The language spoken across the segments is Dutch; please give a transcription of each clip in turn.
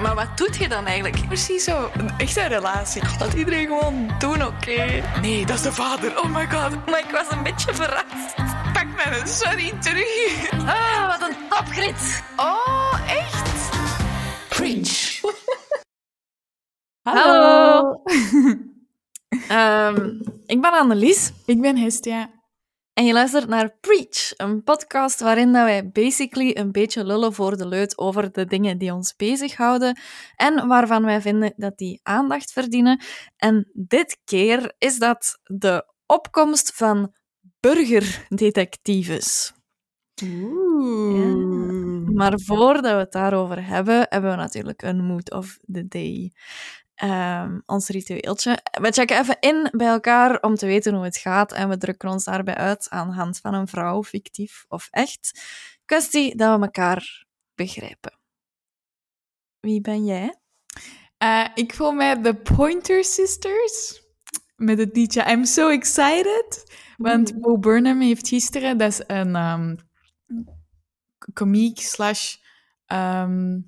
Maar wat doet je dan eigenlijk? Precies zo. Een echte relatie. Dat iedereen gewoon doen, oké? Nee, dat is de vader. Oh my god. Maar ik was een beetje verrast. Pak mijn sorry terug. Ah, wat een topgrit. Oh, echt? Preach. Hallo. Ehm, ik ben Annelies Ik ben Hestia. En je luistert naar Preach, een podcast waarin dat wij basically een beetje lullen voor de leut over de dingen die ons bezighouden en waarvan wij vinden dat die aandacht verdienen. En dit keer is dat de opkomst van burgerdetectives. Oeh. Maar voordat we het daarover hebben, hebben we natuurlijk een mood of the day. Ehm, ons ritueeltje. We checken even in bij elkaar om te weten hoe het gaat en we drukken ons daarbij uit aan de hand van een vrouw, fictief of echt. Kwestie dat we elkaar begrijpen. Wie ben jij? Eh, ik voel mij de Pointer Sisters met het liedje I'm So Excited. Want Bo Burnham heeft gisteren, dat is een ehm komiek slash ehm,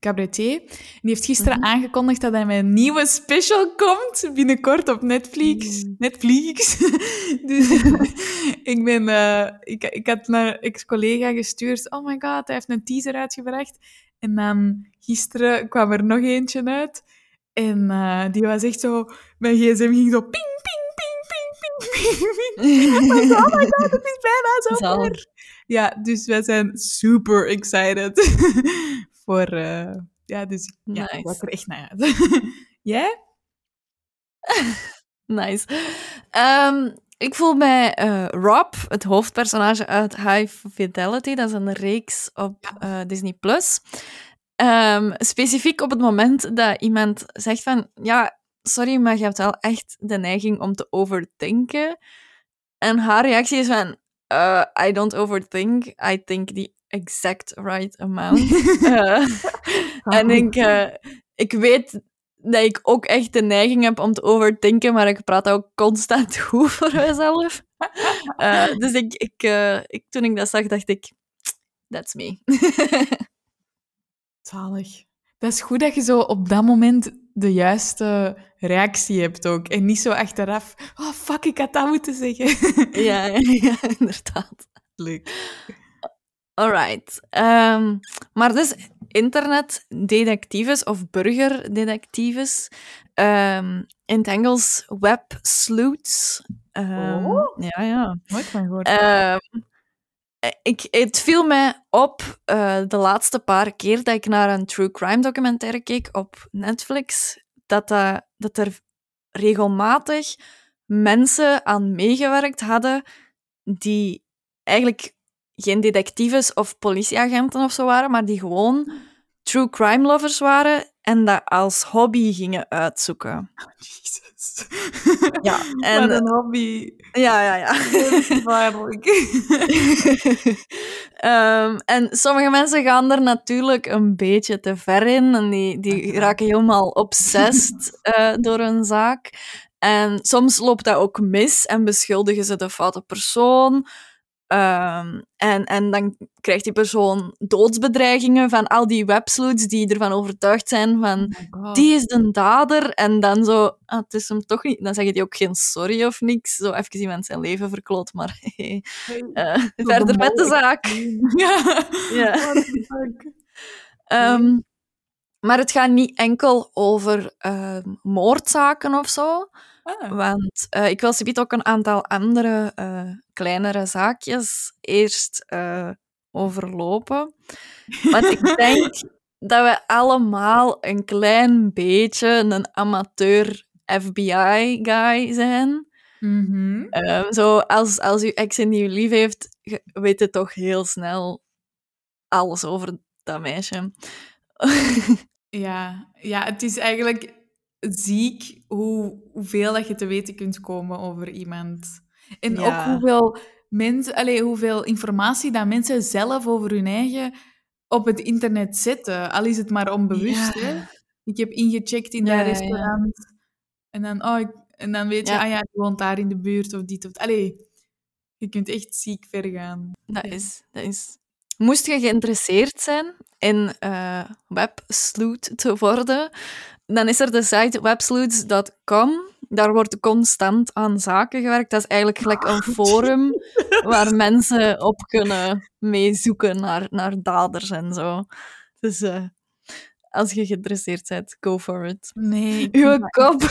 cabaretier, die heeft gisteren Mhm. aangekondigd dat hij met een nieuwe special komt binnenkort op Netflix. Mm. Netflix. dus ik, ben, eh, ik, ik had naar ex-collega gestuurd, oh my god, hij heeft een teaser uitgebracht. En dan gisteren kwam er nog eentje uit. En eh, die was echt zo... Mijn gsm ging zo ping, ping, ping, ping, ping, ping, ping. Ik was zo, oh my god, het is bijna. Zalig. Ja, dus wij zijn super excited voor... eh, ja, dus ja, Nice. ik kijk er echt naar uit. Jij? Nice. Ehm, ik voel mij eh, Rob, het hoofdpersonage uit High Fidelity. Dat is een reeks op eh, Disney+. Plus. Ehm, specifiek op het moment dat iemand zegt van... Ja, sorry, maar je hebt wel echt de neiging om te overdenken. En haar reactie is van... "Uh, I don't overthink. I think the exact right amount. Eh, en ik, eh, ik weet dat ik ook echt de neiging heb om te overdenken, maar ik praat ook constant goed voor mezelf. Eh, dus ik, ik, ik, toen ik dat zag, dacht ik, that's me. Zalig. Dat is goed dat je zo op dat moment de juiste reactie hebt ook. En niet zo achteraf, oh fuck, ik had dat moeten zeggen. ja, ja, inderdaad. Leuk. Alright. Ehm, maar dus internetdetectives of burgerdetectives, ehm, in het Engels web sleuths. Ehm, Oh. Ja, ja. Nooit van gehoord. Ik, het viel mij op eh, de laatste paar keer dat ik naar een true crime documentaire keek op Netflix, dat, dat, dat er regelmatig mensen aan meegewerkt hadden die eigenlijk geen detectives of politieagenten of zo waren, maar die gewoon true crime lovers waren en dat als hobby gingen uitzoeken. Jezus. Ja, en- Wat een hobby. Ja, ja, ja. Ehm, en sommige mensen gaan er natuurlijk een beetje te ver in en die, die raken helemaal obsessed eh, door een zaak. En soms loopt dat ook mis en beschuldigen ze de foute persoon. Ehm, en, en dan krijgt die persoon doodsbedreigingen van al die websleuths die ervan overtuigd zijn van die is de dader. En dan zo, ah, het is hem toch niet. Dan zeggen die ook geen sorry of niks. Zo even iemand zijn leven verkloot, maar eh, verder met de zaak. Ja. Ja. Ehm, maar het gaat niet enkel over ehm, moordzaken of zo. Ah. Want eh, ik wil subiet ook een aantal andere eh, kleinere zaakjes eerst eh, overlopen. Want ik denk dat we allemaal een klein beetje een amateur FBI-guy zijn. Mhm. Ehm, zo als, als uw ex een nieuw lief heeft, weet je toch heel snel alles over dat meisje. Ja. ja, het is eigenlijk ziek hoe, hoeveel dat je te weten kunt komen over iemand. En Ja. ook hoeveel, mensen, allee, hoeveel informatie dat mensen zelf over hun eigen op het internet zetten. Al is het maar onbewust. Ja. Hè? Ik heb ingecheckt in Ja, dat restaurant. En, dan, oh, ik- en dan weet je, ah ja, je woont daar in de buurt of dit of dat. Allee, je kunt echt ziek ver gaan. Dat is, dat is. Moest je geïnteresseerd zijn in uh, websloot te worden, dan is er de site. Daar wordt constant aan zaken gewerkt. Dat is eigenlijk gelijk een forum waar mensen op kunnen meezoeken naar, naar daders en zo. Dus uh, als je geïnteresseerd bent, go for it. Nee. Uw kop.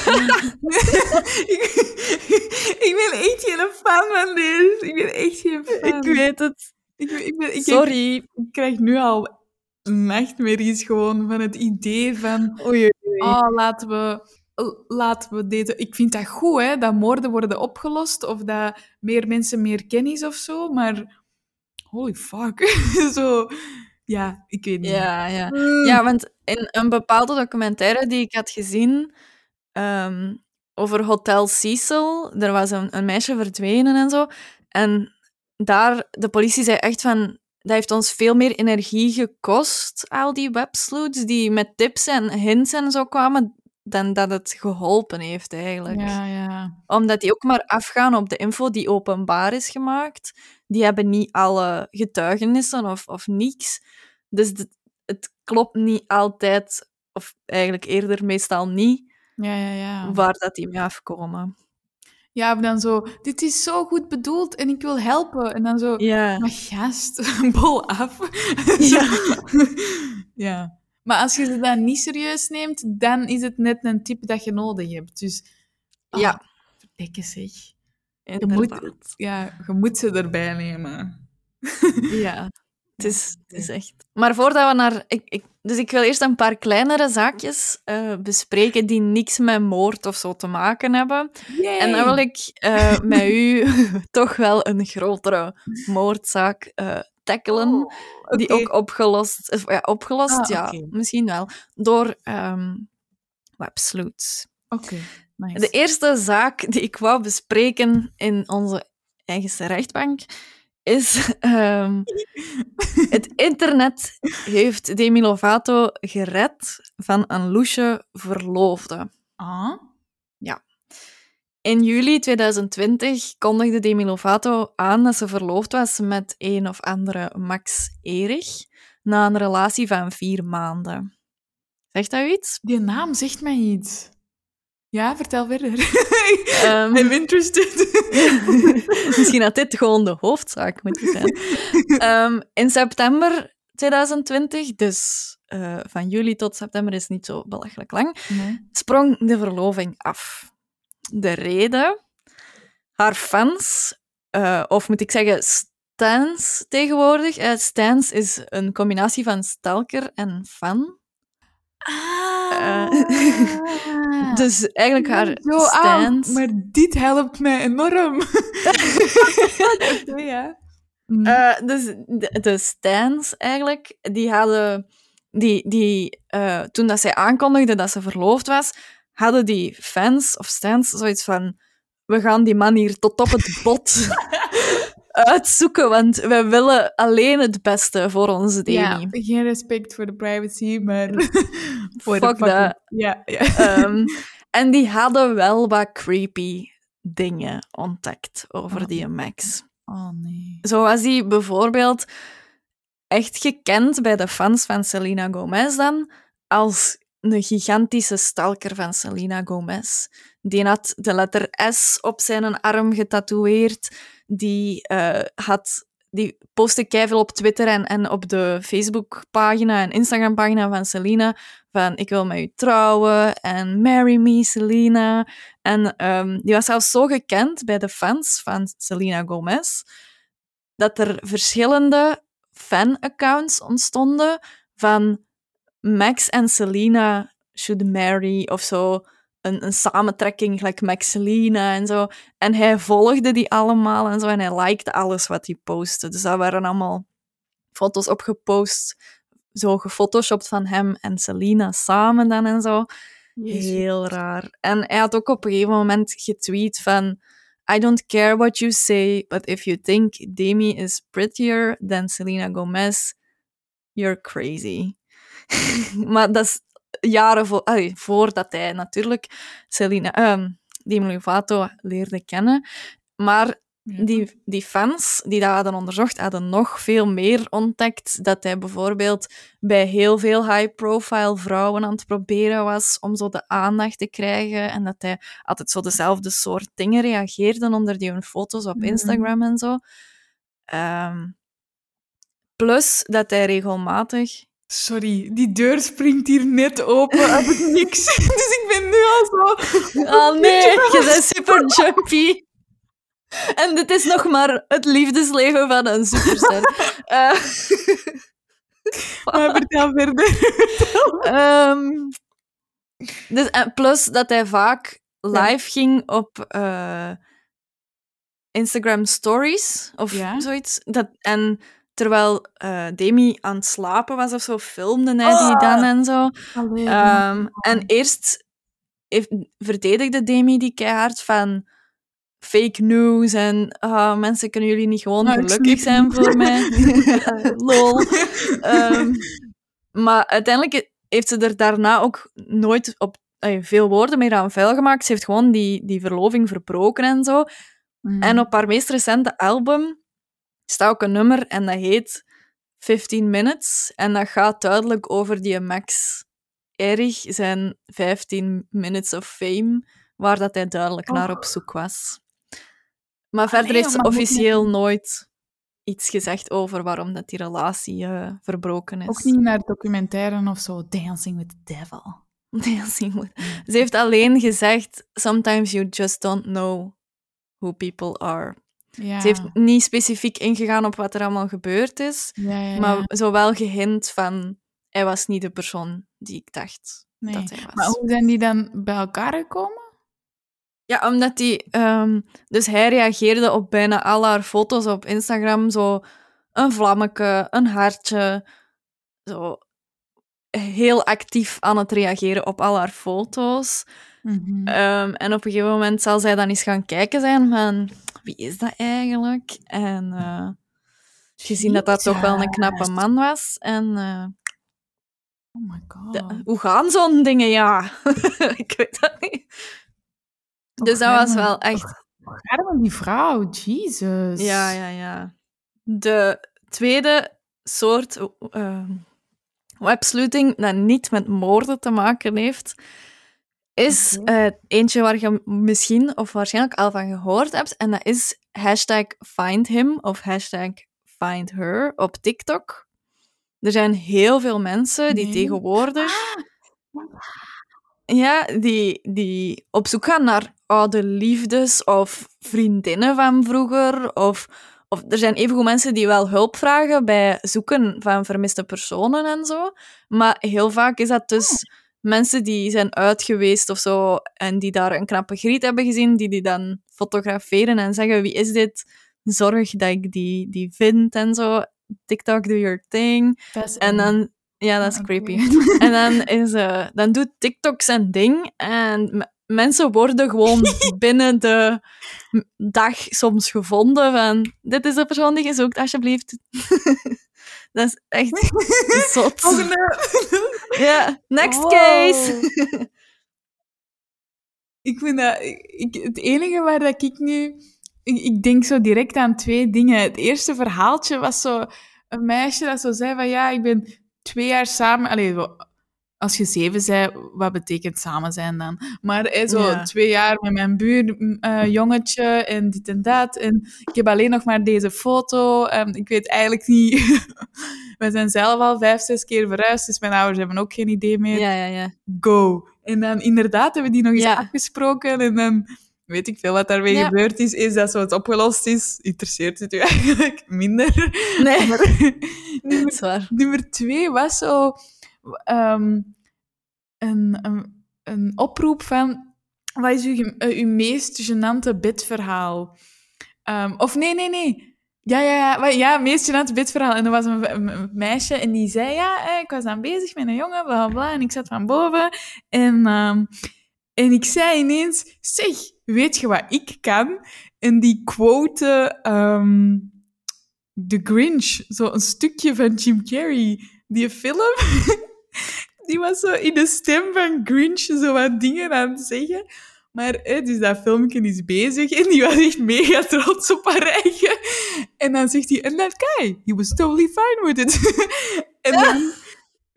ik ben echt geen fan van deze. Ik ben echt geen fan. Ik weet het. Ik, ik ben, ik, Sorry. Ik, krijg nu al nachtmerries gewoon van het idee van... Oei, oei. Oh, laten we, laten we deze... Ik vind dat goed, hè, dat moorden worden opgelost of dat meer mensen meer kennis of zo, maar... Holy fuck. zo... Ja, ik weet niet. Ja, ja. ja, want in een bepaalde documentaire die ik had gezien um, over Hotel Cecil, er was een, een meisje verdwenen en zo. En daar, de politie zei echt van, dat heeft ons veel meer energie gekost, al die websleuths die met tips en hints en zo kwamen, dan dat het geholpen heeft eigenlijk. Ja, ja. Omdat die ook maar afgaan op de info die openbaar is gemaakt. Die hebben niet alle getuigenissen of, of niks. Dus het, het klopt niet altijd, of eigenlijk eerder meestal niet, Ja, ja, ja. waar dat die mee afkomen. Ja, of dan zo, dit is zo goed bedoeld en ik wil helpen. En dan zo, Ja. maar gast, bol af. Ja. ja. Maar als je ze dan niet serieus neemt, dan is het net een tip dat je nodig hebt. Dus, ah, Ja. verdikke zeg. Inderdaad. moet- Ja, je moet ze erbij nemen. Ja, het is, het is echt. Maar voordat we naar. Ik, ik, dus ik wil eerst een paar kleinere zaakjes eh, bespreken die niks met moord of zo te maken hebben. En dan wil ik eh, met u toch wel een grotere moordzaak eh tackelen. Die Oké. ook opgelost, of, ja, opgelost, Ah, ja, misschien wel, door websleuths. Oké, nice. De eerste zaak die ik wou bespreken in onze eigen rechtbank is... ehm, het internet heeft Demi Lovato gered van een loesje verloofde. Ah? In juli 2020 kondigde Demi Lovato aan dat ze verloofd was met een of andere Max Erich na een relatie van vier maanden. Zegt dat u iets? Die naam zegt mij iets. Ja, vertel verder. Ehm, I'm interested. Misschien had dit gewoon de hoofdzaak moeten zijn. Ehm, in september 2020, dus eh, van juli tot september is niet zo belachelijk lang, Nee. sprong de verloving af. De reden? Haar fans, eh, of moet ik zeggen stans tegenwoordig. Eh, stans is een combinatie van stalker en fan. Ah. Dus eigenlijk haar Zo, ah, stans... maar dit helpt mij enorm. Ja. Mm. Eh, dus de, de Stans eigenlijk, die hadden... Die, die, eh, toen dat zij aankondigde dat ze verloofd was, hadden die fans of Stans zoiets van... We gaan die man hier tot op het bot uitzoeken, want we willen alleen het beste voor onze Demi. ja, geen respect voor de privacy, maar voor Fuck de that. Ja, ja. Ehm, en die hadden wel wat creepy dingen ontdekt over Oh. die Max. Oh nee. Zo was hij bijvoorbeeld echt gekend bij de fans van Selena Gomez dan als een gigantische stalker van Selena Gomez. Die had de letter S op zijn arm getatoeëerd. Die eh, had... Die postte keiveel op Twitter en, en op de Facebookpagina en Instagrampagina van Selena van ik wil met u trouwen en marry me, Selena. En ehm, die was zelfs zo gekend bij de fans van Selena Gomez dat er verschillende fan-accounts ontstonden van Max en Selena should marry of zo. Een, een samentrekking, gelijk Max Selena en zo. En hij volgde die allemaal en zo. En hij likte alles wat hij postte. Dus daar waren allemaal foto's opgepost. Zo gefotoshopt van hem en Selena samen dan en zo. Heel raar. En hij had ook op een gegeven moment getweet van... I don't care what you say, but if you think Demi is prettier than Selena Gomez, you're crazy. maar dat is jaren vo allee, voordat hij natuurlijk Selena, ehm Demi Lovato leerde kennen. Maar die, die fans die dat hadden onderzocht, hadden nog veel meer ontdekt. Dat hij bijvoorbeeld bij heel veel high-profile vrouwen aan het proberen was om zo de aandacht te krijgen. En dat hij altijd zo dezelfde soort dingen reageerde onder die hun foto's op Mhm. Instagram en zo. Ehm, plus dat hij regelmatig Sorry, die deur springt hier net open. Heb ik niks. Dus ik ben nu al zo. Oh nee, je bent super jumpy. En dit is nog maar het liefdesleven van een superster. Eh, Maar vertel verder. ehm, dus, en plus dat hij vaak live ging op eh, Instagram Stories of Ja. zoiets. Dat, en terwijl eh, Demi aan het slapen was of zo, filmde hij die Oh. dan en zo. Ehm, en eerst heeft, verdedigde Demi die keihard van fake news en ah, mensen kunnen jullie niet gewoon gelukkig zijn voor mij. Lol. Ehm, maar uiteindelijk heeft ze er daarna ook nooit op eh, veel woorden meer aan vuil gemaakt. Ze heeft gewoon die, die verloving verbroken en zo. Mm. En op haar meest recente album staat ook een nummer en dat heet 15 Minutes. En dat gaat duidelijk over die Max Erich, zijn 15 Minutes of Fame, waar dat hij duidelijk naar op zoek was. Maar verder nee, heeft ze officieel nooit iets gezegd over waarom dat die relatie eh, verbroken is. Ook niet naar documentaire of zo. Dancing with the Devil. Dancing with- Ze heeft alleen gezegd, sometimes you just don't know who people are. Ja. Ze heeft niet specifiek ingegaan op wat er allemaal gebeurd is, ja, ja, ja. maar zo wel gehint van hij was niet de persoon die ik dacht Nee. dat hij was. Maar hoe zijn die dan bij elkaar gekomen? Ja, omdat die... ehm, dus hij reageerde op bijna al haar foto's op Instagram. Zo een vlammetje, een hartje. Zo heel actief aan het reageren op al haar foto's. Mhm. Ehm, en op een gegeven moment zal zij dan eens gaan kijken zijn van... Wie is dat eigenlijk? En eh, gezien dat dat toch wel een knappe man was. En eh, Oh my god. de- hoe gaan zo'n dingen? Ja, ik weet dat niet. Dus dat was wel echt... Arme die vrouw, Jesus. Ja, ja, ja. De tweede soort uh, websluiting dat niet met moorden te maken heeft, is eh, eentje waar je misschien of waarschijnlijk al van gehoord hebt. En dat is hashtag findhim of hashtag findher op TikTok. Er zijn heel veel mensen die Nee. tegenwoordig ja, die, die op zoek gaan naar oude liefdes of vriendinnen van vroeger. Of, of er zijn evengoed mensen die wel hulp vragen bij zoeken van vermiste personen en zo. Maar heel vaak is dat dus mensen die zijn uit geweest of zo en die daar een knappe griet hebben gezien, die die dan fotograferen en zeggen wie is dit? Zorg dat ik die, die vind en zo. TikTok, do your thing. En dan... Ja, dat is Ah, creepy. En dan, is, eh, dan doet TikTok zijn ding en mensen worden gewoon binnen de dag soms gevonden van dit is de persoon die je zoekt, alsjeblieft. dat is echt zot. Volgende. Ja, next Wow. case. Ik vind dat... Ik, het enige waar dat ik nu... Ik, ik denk zo direct aan twee dingen. Het eerste verhaaltje was zo... Een meisje dat zo zei van... Ja, ik ben twee jaar samen... Allee, als je zeven zei, wat betekent samen zijn dan? Maar eh, zo Ja. twee jaar met mijn buurjongetje jongetje en dit en dat. En ik heb alleen nog maar deze foto. Ehm, ik weet eigenlijk niet... We zijn zelf al vijf, zes keer verhuisd, dus mijn ouders hebben ook geen idee meer Ja, ja, ja. go. En dan inderdaad hebben we die nog eens Ja. afgesproken en dan weet ik veel wat daarmee Ja. gebeurd is. Is dat zo het opgelost is, interesseert het u eigenlijk minder. Nee, Maar dat nummer, is waar. nummer twee was zo ehm, een, een, een oproep van wat is uw, eh, uw meest gênante bedverhaal? Ehm, of nee, nee, nee. Ja, ja, ja, ja, meest gênante bedverhaal. En er was een, meisje en die zei, ja, eh, ik was aan bezig met een jongen, bla, bla, en ik zat van boven. En, ehm, en ik zei ineens, zeg, weet je wat ik kan? En die quote ehm The Grinch, zo een stukje van Jim Carrey, die film, die was zo in de stem van Grinch zo wat dingen aan het zeggen. Maar hè, dus dat filmpje is bezig en die was echt mega trots op haar eigen. En dan zegt hij, and that guy, he was totally fine with it. en dan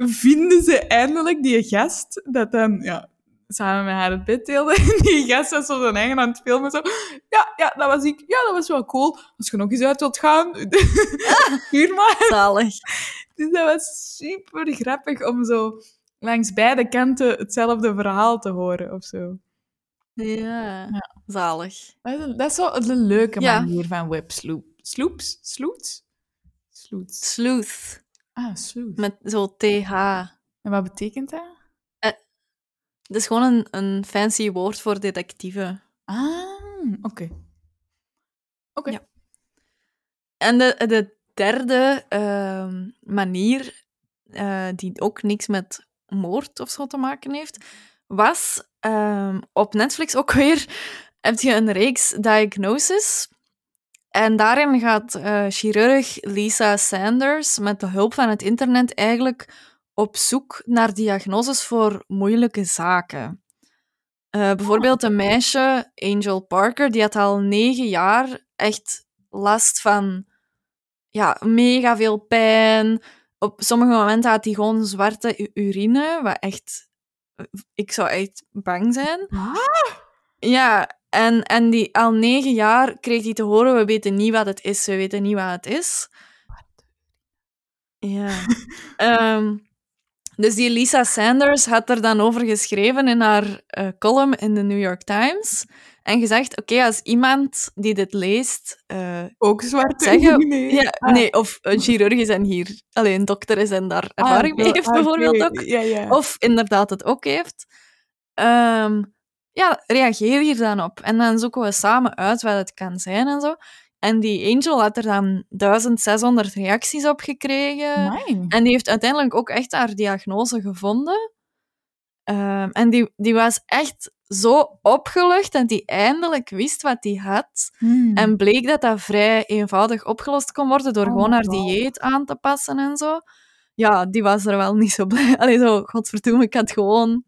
vinden ze eindelijk die gast dat dan ja, samen met haar het bed deelde. En die gast was zo zijn eigen aan het filmen. Zo, ja, ja, dat was ik. Ja, dat was wel cool. Als je nog eens uit wilt gaan, stuur maar. Zalig. Dus dat was super grappig om zo langs beide kanten hetzelfde verhaal te horen of zo. Ja, Ja. zalig. Dat is, dat is wel een leuke Ja. manier van websloop. Sloops? Sloots? Sloots. Sleuth. Ah, sloots. Met zo TH. En wat betekent dat? Dat is gewoon een, een fancy woord voor detectieve. Ah, oké. Oké. Ja. En de, de derde ehm, manier, eh, die ook niks met moord of zo te maken heeft, was ehm, op Netflix ook weer heb je een reeks Diagnosis. En daarin gaat eh, chirurg Lisa Sanders met de hulp van het internet eigenlijk op zoek naar diagnoses voor moeilijke zaken. Eh, bijvoorbeeld een meisje, Angel Parker, die had al negen jaar echt last van ja, mega veel pijn. Op sommige momenten had hij gewoon zwarte urine, wat echt... Ik zou echt bang zijn. Ja, en, en die, al negen jaar kreeg hij te horen, we weten niet wat het is, we weten niet wat het is. Ja. Ehm, dus die Lisa Sanders had er dan over geschreven in haar eh, column in de New York Times. En gezegd, oké, als iemand die dit leest... eh, Ook zwarte Zeggen- urine? ja, Ah. Nee, of een chirurg is en hier alleen een dokter is en daar Ah, ervaring mee heeft, Ah, bijvoorbeeld ook. Ja, ja. Of inderdaad het ook heeft. Ehm, ja, reageer hier dan op. En dan zoeken we samen uit wat het kan zijn en zo. En die Angel had er dan 1600 reacties op gekregen. Amai. En die heeft uiteindelijk ook echt haar diagnose gevonden. Ehm, en die, die was echt zo opgelucht dat hij eindelijk wist wat hij had. Hmm. En bleek dat dat vrij eenvoudig opgelost kon worden door Oh gewoon haar dieet aan te passen en zo. Ja, die was er wel niet zo blij. Allee, zo, godverdomme, ik had gewoon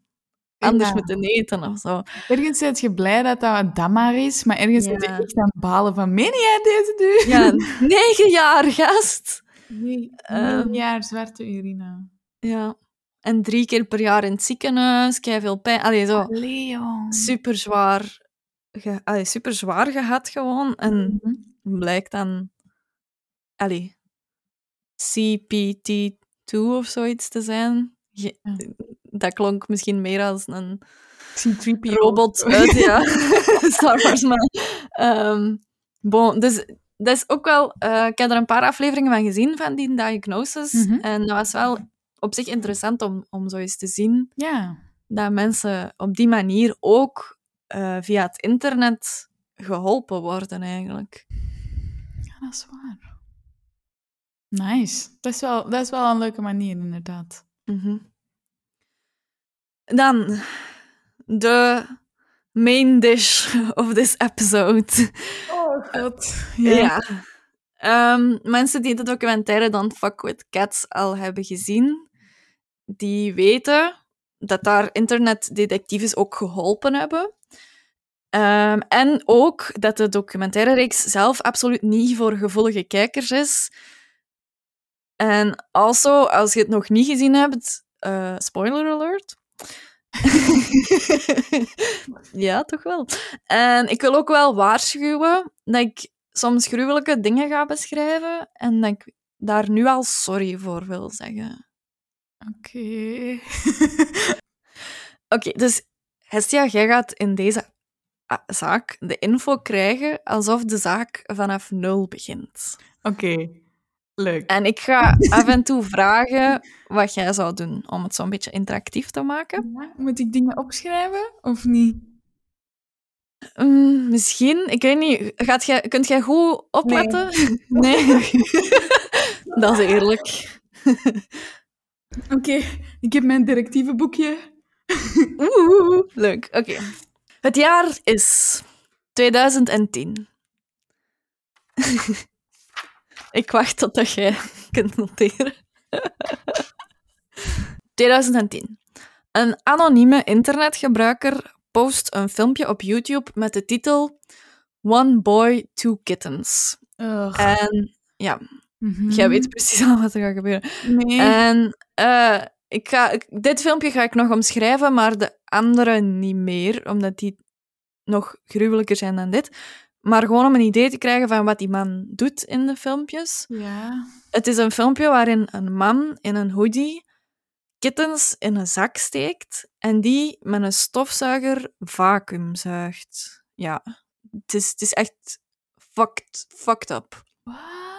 anders Ja. moeten eten of zo. Ergens ben je blij dat dat dat maar is, maar ergens Ja. ben je echt aan het balen van, meen jij deze nu? Ja, negen jaar gast. Nee, Ehm. negen jaar zwarte urine. Ja. En drie keer per jaar in het ziekenhuis, veel pijn. Allee, zo super zwaar, ge, allee, super zwaar gehad gewoon. En Mhm. blijkt dan, allee, CPT2 of zoiets te zijn. Dat klonk misschien meer als een C-3PO. robot uit ja, Star Wars. Maar, ehm, bon, dus dat is ook wel... eh, ik heb er een paar afleveringen van gezien, van die diagnoses. Mhm. En dat was wel op zich interessant om, om zo eens te zien Ja. dat mensen op die manier ook eh, via het internet geholpen worden, eigenlijk. ja, dat is waar. Nice. Dat is wel, dat is wel een leuke manier, inderdaad. Mhm. Dan de main dish of this episode. Oh, god. Ja. Ehm, mensen die de documentaire Don't Fuck With Cats al hebben gezien, die weten dat daar internetdetectives ook geholpen hebben. Ehm, en ook dat de documentaire-reeks zelf absoluut niet voor gevoelige kijkers is. En also, als je het nog niet gezien hebt, eh, spoiler alert. ja, toch wel. En ik wil ook wel waarschuwen dat ik soms gruwelijke dingen ga beschrijven en dat ik daar nu al sorry voor wil zeggen. Oké. Oké, dus Hestia, jij gaat in deze ah, zaak de info krijgen alsof de zaak vanaf nul begint. Oké. Leuk. En ik ga af en toe vragen wat jij zou doen om het zo'n beetje interactief te maken. Ja, Moet ik dingen opschrijven of niet? Mm, misschien, ik weet niet. Gaat jij, kunt jij goed opletten? Nee. Dat is eerlijk. Oké, ik heb mijn directievenboekje. Oeh, leuk. Oké. Het jaar is 2010. Ik wacht totdat jij kunt noteren. 2010. Een anonieme internetgebruiker post een filmpje op YouTube met de titel One Boy, Two Kittens. Ugh. En ja, Mhm. jij weet precies al wat er gaat gebeuren. Nee. En eh, ik ga, dit filmpje ga ik nog omschrijven, maar de andere niet meer, omdat die nog gruwelijker zijn dan dit. Maar gewoon om een idee te krijgen van wat die man doet in de filmpjes. ja. Het is een filmpje waarin een man in een hoodie kittens in een zak steekt en die met een stofzuiger vacuümzuigt. Ja, het is, het is echt fucked, fucked up. Wat?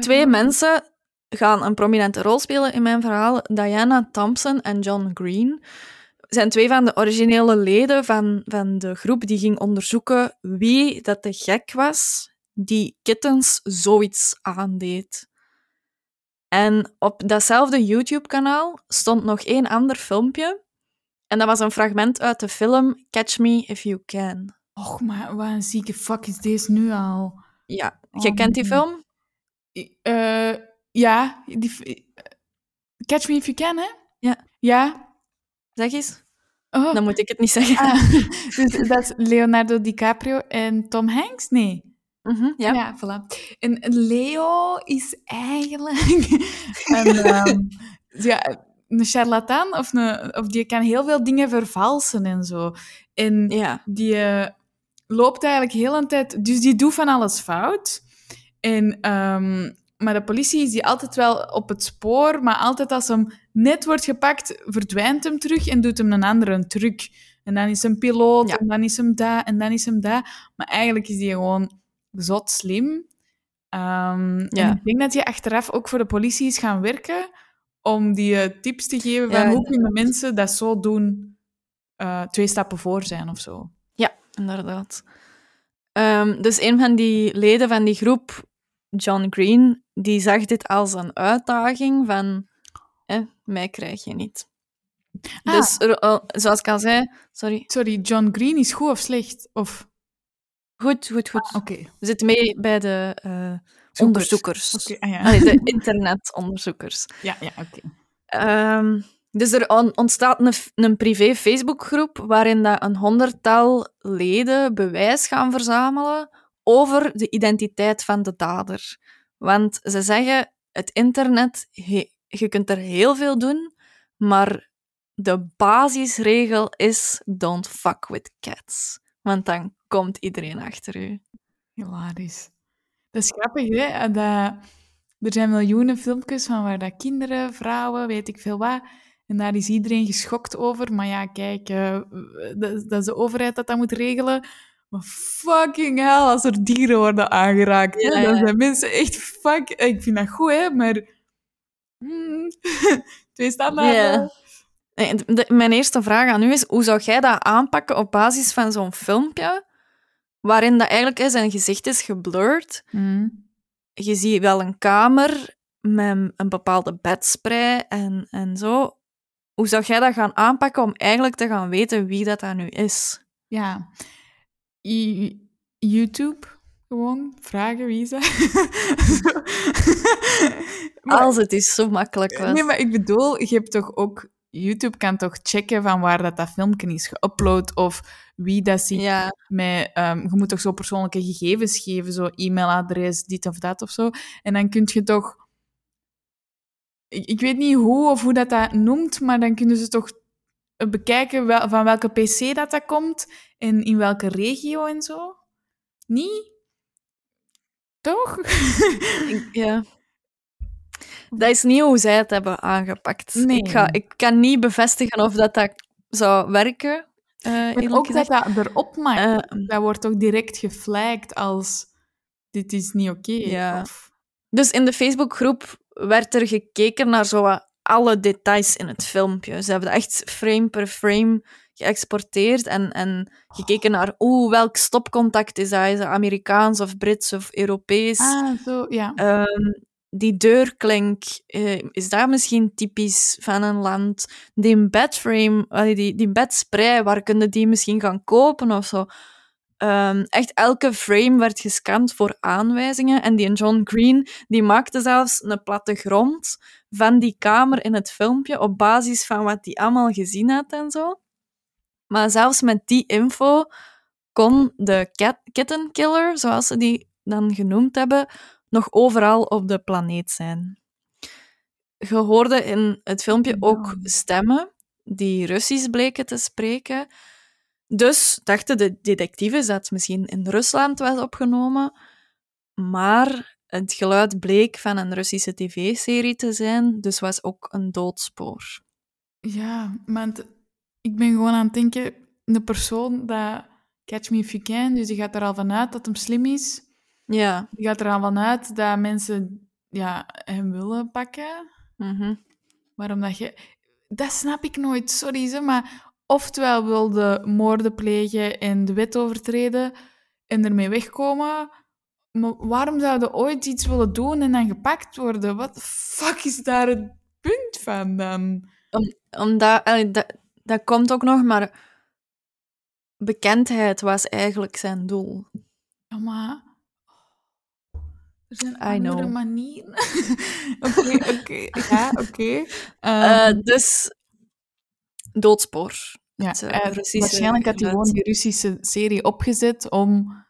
Twee mensen gaan een prominente rol spelen in mijn verhaal. Diana Thompson en John Green zijn twee van de originele leden van, van de groep die ging onderzoeken wie dat de gek was die kittens zoiets aandeed. En op datzelfde YouTube-kanaal stond nog één ander filmpje. En dat was een fragment uit de film Catch Me If You Can. Och, maar wat een zieke fuck is deze nu al? Ja, Oh, je kent die film? Eh, ja, die... Catch Me If You Can, hè? Ja. Ja. Zeg eens. Oh. Dan moet ik het niet zeggen. Ah, dus dat is Leonardo DiCaprio en Tom Hanks? Nee. Mhm, ja. Ja, voilà. En Leo is eigenlijk een, ehm, ja, een charlatan, of, een, of die kan heel veel dingen vervalsen en zo. En ja. die eh, loopt eigenlijk heel een tijd... Dus die doet van alles fout. En, ehm, maar de politie is die altijd wel op het spoor, maar altijd als hem net wordt gepakt, verdwijnt hem terug en doet hem een andere truc. En dan is hem piloot, Ja. en dan is hem daar, en dan is hem daar. Maar eigenlijk is die gewoon zot slim. Ehm, Ja. Ik denk dat hij achteraf ook voor de politie is gaan werken om die eh, tips te geven van Ja, hoe kunnen mensen dat zo doen, eh, twee stappen voor zijn of zo. Ja, inderdaad. Ehm, dus een van die leden van die groep, John Green, die zag dit als een uitdaging van... Eh, mij krijg je niet. Ah. Dus eh, zoals ik al zei... Sorry. Sorry, John Green is goed of slecht? Of... Goed, goed, goed. Oké. We zitten mee bij de eh, onderzoekers. Ah, ja. Allee, de internetonderzoekers. Ja, ja, oké. Ehm, dus er on- ontstaat een, een privé Facebookgroep waarin dat een honderdtal leden bewijs gaan verzamelen over de identiteit van de dader. Want ze zeggen, het internet, je kunt er heel veel doen, maar de basisregel is don't fuck with cats. Want dan komt iedereen achter u. Hilarisch. Dat is grappig, hè? Dat, er zijn miljoenen filmpjes van waar dat kinderen, vrouwen, weet ik veel wat. En daar is iedereen geschokt over. Maar ja, kijk, eh, dat, dat is de overheid dat dat moet regelen. Maar fucking hell, als er dieren worden aangeraakt. Ja, Dan zijn mensen echt fuck... Ik vind dat goed, hè? Maar... hmm, twee standaarden. Ja. Mijn eerste vraag aan u is, hoe zou jij dat aanpakken op basis van zo'n filmpje, waarin dat eigenlijk hè, zijn gezicht is geblurred? Hmm. Je ziet wel een kamer met een bepaalde bedspray en, en zo. Hoe zou jij dat gaan aanpakken om eigenlijk te gaan weten wie dat, dat nu is? Ja. YouTube. Gewoon vragen wie? Maar- Als het is zo makkelijk was. Nee, maar ik bedoel, je hebt toch ook... YouTube kan toch checken van waar dat, dat filmpje is geüpload of wie dat ziet Ja, met... ehm, je moet toch zo persoonlijke gegevens geven, zo e-mailadres, dit of dat of zo. En dan kun je toch... Ik, ik weet niet hoe of hoe dat, dat noemt, maar dan kunnen ze toch bekijken wel, van welke PC dat, dat komt en in welke regio en zo. Niet? Toch? ja. Dat is niet hoe zij het hebben aangepakt. Nee. Ik, ga, ik kan niet bevestigen of dat, dat zou werken. En eerlijk ook dat gezegd. dat erop mag. Eh, dat wordt toch direct geflagged als dit is niet oké. Ja. Of... Dus in de Facebookgroep werd er gekeken naar zo wat alle details in het filmpje. Ze hebben dat echt frame per frame geëxporteerd en, en gekeken naar oeh, welk stopcontact is dat? Is dat Amerikaans of Brits of Europees? Ah, zo, ja. Ehm, die deurklink, eh, is dat misschien typisch van een land? Die bedframe, die, die bedspray, waar kunnen die misschien gaan kopen of zo? Ehm, echt elke frame werd gescand voor aanwijzingen. En die John Green die maakte zelfs een plattegrond van die kamer in het filmpje op basis van wat hij allemaal gezien had en zo. Maar zelfs met die info kon de cat kitten killer, zoals ze die dan genoemd hebben, nog overal op de planeet zijn. Je hoorde in het filmpje ook stemmen die Russisch bleken te spreken. Dus dachten de detectives dat het misschien in Rusland was opgenomen, maar het geluid bleek van een Russische tv-serie te zijn, dus was ook een doodspoor. Ja, want ik ben gewoon aan het denken, de persoon dat Catch Me If You Can, dus die gaat er al vanuit dat hem slim is. Ja. Die gaat er al vanuit dat mensen ja, hem willen pakken. mhm. Waarom dat je... Dat snap ik nooit, sorry ze, maar oftewel wilde moorden plegen en de wet overtreden en ermee wegkomen, maar waarom zouden ooit iets willen doen en dan gepakt worden? Wat de fuck is daar het punt van dan? Omdat, allee, dat, dat komt ook nog, maar bekendheid was eigenlijk zijn doel. Ja, maar... Er zijn andere manieren. Oké, oké. Ja, oké. Eh, Ehm, dus doodspoor. ja, het, eh, eh, Russische waarschijnlijk had hij gewoon die Russische serie opgezet om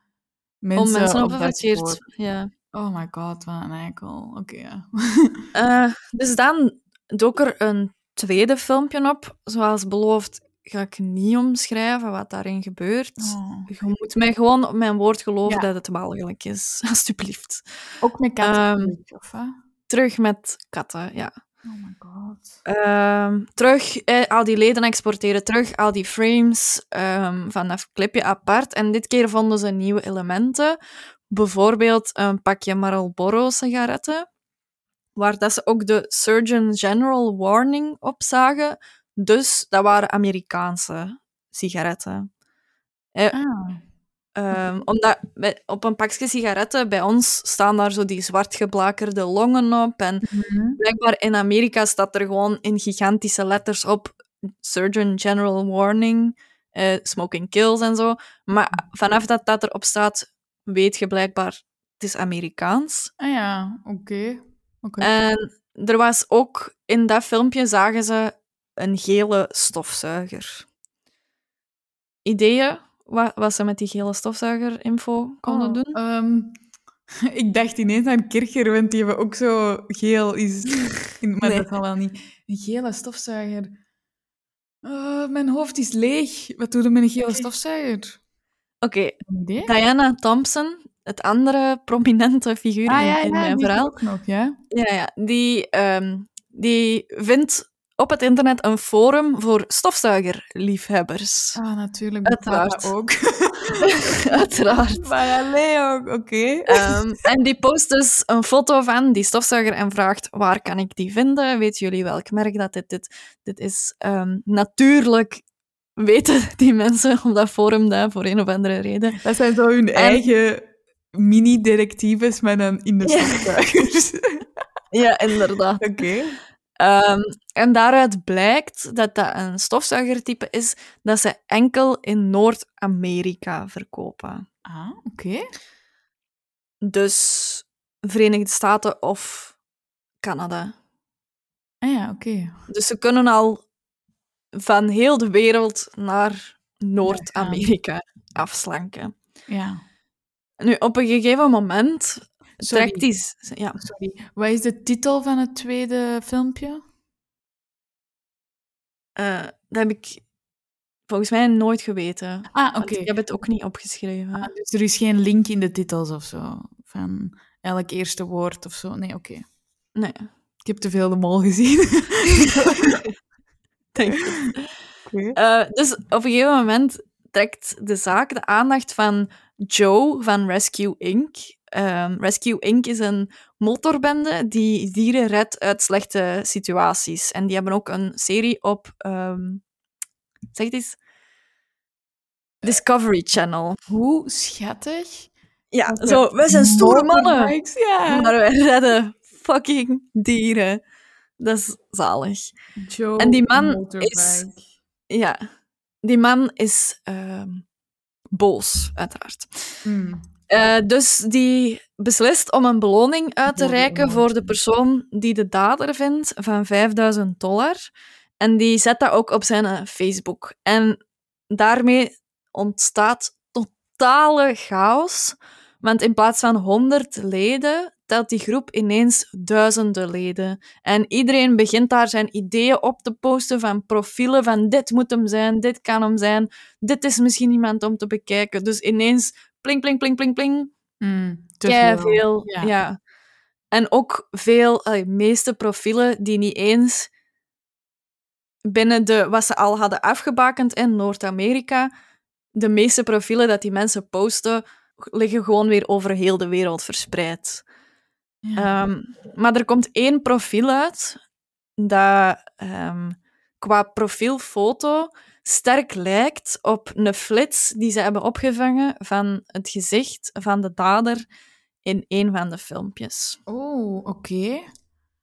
mensen, Om mensen op op dat spoor- Ja. Oh my god, wat een eikel. Oké, ja. Eh, dus dan dook er een tweede filmpje op. Zoals beloofd ga ik niet omschrijven wat daarin gebeurt. Oh. Je moet mij gewoon op mijn woord geloven Ja. dat het walgelijk is. Alsjeblieft. Ook met katten, Ehm? Terug met katten, ja. Oh my god. Ehm, terug, eh, al die leden exporteren terug, al die frames ehm, van dat clipje apart. En dit keer vonden ze nieuwe elementen. Bijvoorbeeld een pakje Marlboro-sigaretten, waar dat ze ook de Surgeon General Warning op zagen. Dus dat waren Amerikaanse sigaretten. Ah. Ehm, omdat bij- op een pakje sigaretten bij ons staan daar zo die zwartgeblakerde longen op. En Mhm. blijkbaar in Amerika staat er gewoon in gigantische letters op Surgeon General Warning, eh, smoking kills en zo. Maar vanaf dat dat erop staat, weet je blijkbaar, het is Amerikaans. Ah ja, oké. Oké. En er was ook, in dat filmpje zagen ze een gele stofzuiger. Ideeën wat, wat ze met die gele stofzuiger-info konden Oh, doen? ehm, ik dacht ineens aan Kircher, want die hebben ook zo geel is. Maar Nee. dat zal wel niet. Een gele stofzuiger. Oh, mijn hoofd is leeg. Wat doe je met een gele stofzuiger? Oké? Diana Thompson, het andere prominente figuur ah in, ja, in ja, mijn er verhaal, ook nog, ja? Ja, ja. Die, ehm, die vindt op het internet een forum voor stofzuigerliefhebbers. Ah, natuurlijk. Uiteraard. ook. Uiteraard. maar alleen ook, oké. Ehm, en die post dus een foto van die stofzuiger en vraagt waar kan ik die vinden? Weten jullie welk merk dat dit, dit, dit is? Ehm, natuurlijk weten die mensen op dat forum dat voor een of andere reden. Dat zijn zo hun En- eigen mini-directives, maar dan in de stofzuigers. Ja, inderdaad. oké. Ehm, en daaruit blijkt dat dat een stofzuigertype is dat ze enkel in Noord-Amerika verkopen. Ah, oké. Dus Verenigde Staten of Canada. Ah ja, oké. Dus ze kunnen al van heel de wereld naar Noord-Amerika afslanken. Ja. Nu, op een gegeven moment Sorry. Ja, Sorry. Wat is de titel van het tweede filmpje? eh, dat heb ik volgens mij nooit geweten. Ah, oké. Ik heb het ook niet opgeschreven. Ah, dus er is geen link in de titels of zo? Van elk eerste woord of zo? Nee, oké. Nee, Ik heb te veel de mol gezien. denk ik. Oké. Eh, dus op een gegeven moment trekt de zaak de aandacht van Joe van Rescue Inc. Ehm, Rescue Inc. is een motorbende die dieren redt uit slechte situaties. En die hebben ook een serie op, ehm, zeg het eens, Discovery Channel. Hoe schattig. Ja, zo, wij zijn stoere mannen, Ja. maar wij redden fucking dieren. Dat is zalig. Joe En die man motorbike. is- Ja, die man is ehm, boos, uiteraard. Hmm. Eh, dus die beslist om een beloning uit te reiken voor de persoon die de dader vindt van 5000 dollar. En die zet dat ook op zijn eh, Facebook. En daarmee ontstaat totale chaos. Want in plaats van 100 leden telt die groep ineens duizenden leden. En iedereen begint daar zijn ideeën op te posten van profielen van dit moet hem zijn, dit kan hem zijn, dit is misschien iemand om te bekijken. Dus ineens pling, pling, pling, pling, pling. Mm, te Kei veel. veel. Ja. Ja. En ook veel, de meeste profielen die niet eens binnen de, wat ze al hadden afgebakend in Noord-Amerika, de meeste profielen dat die mensen posten, liggen gewoon weer over heel de wereld verspreid. Ja. Ehm, maar er komt één profiel uit dat ehm, qua profielfoto sterk lijkt op een flits die ze hebben opgevangen van het gezicht van de dader in een van de filmpjes. Oh, oké.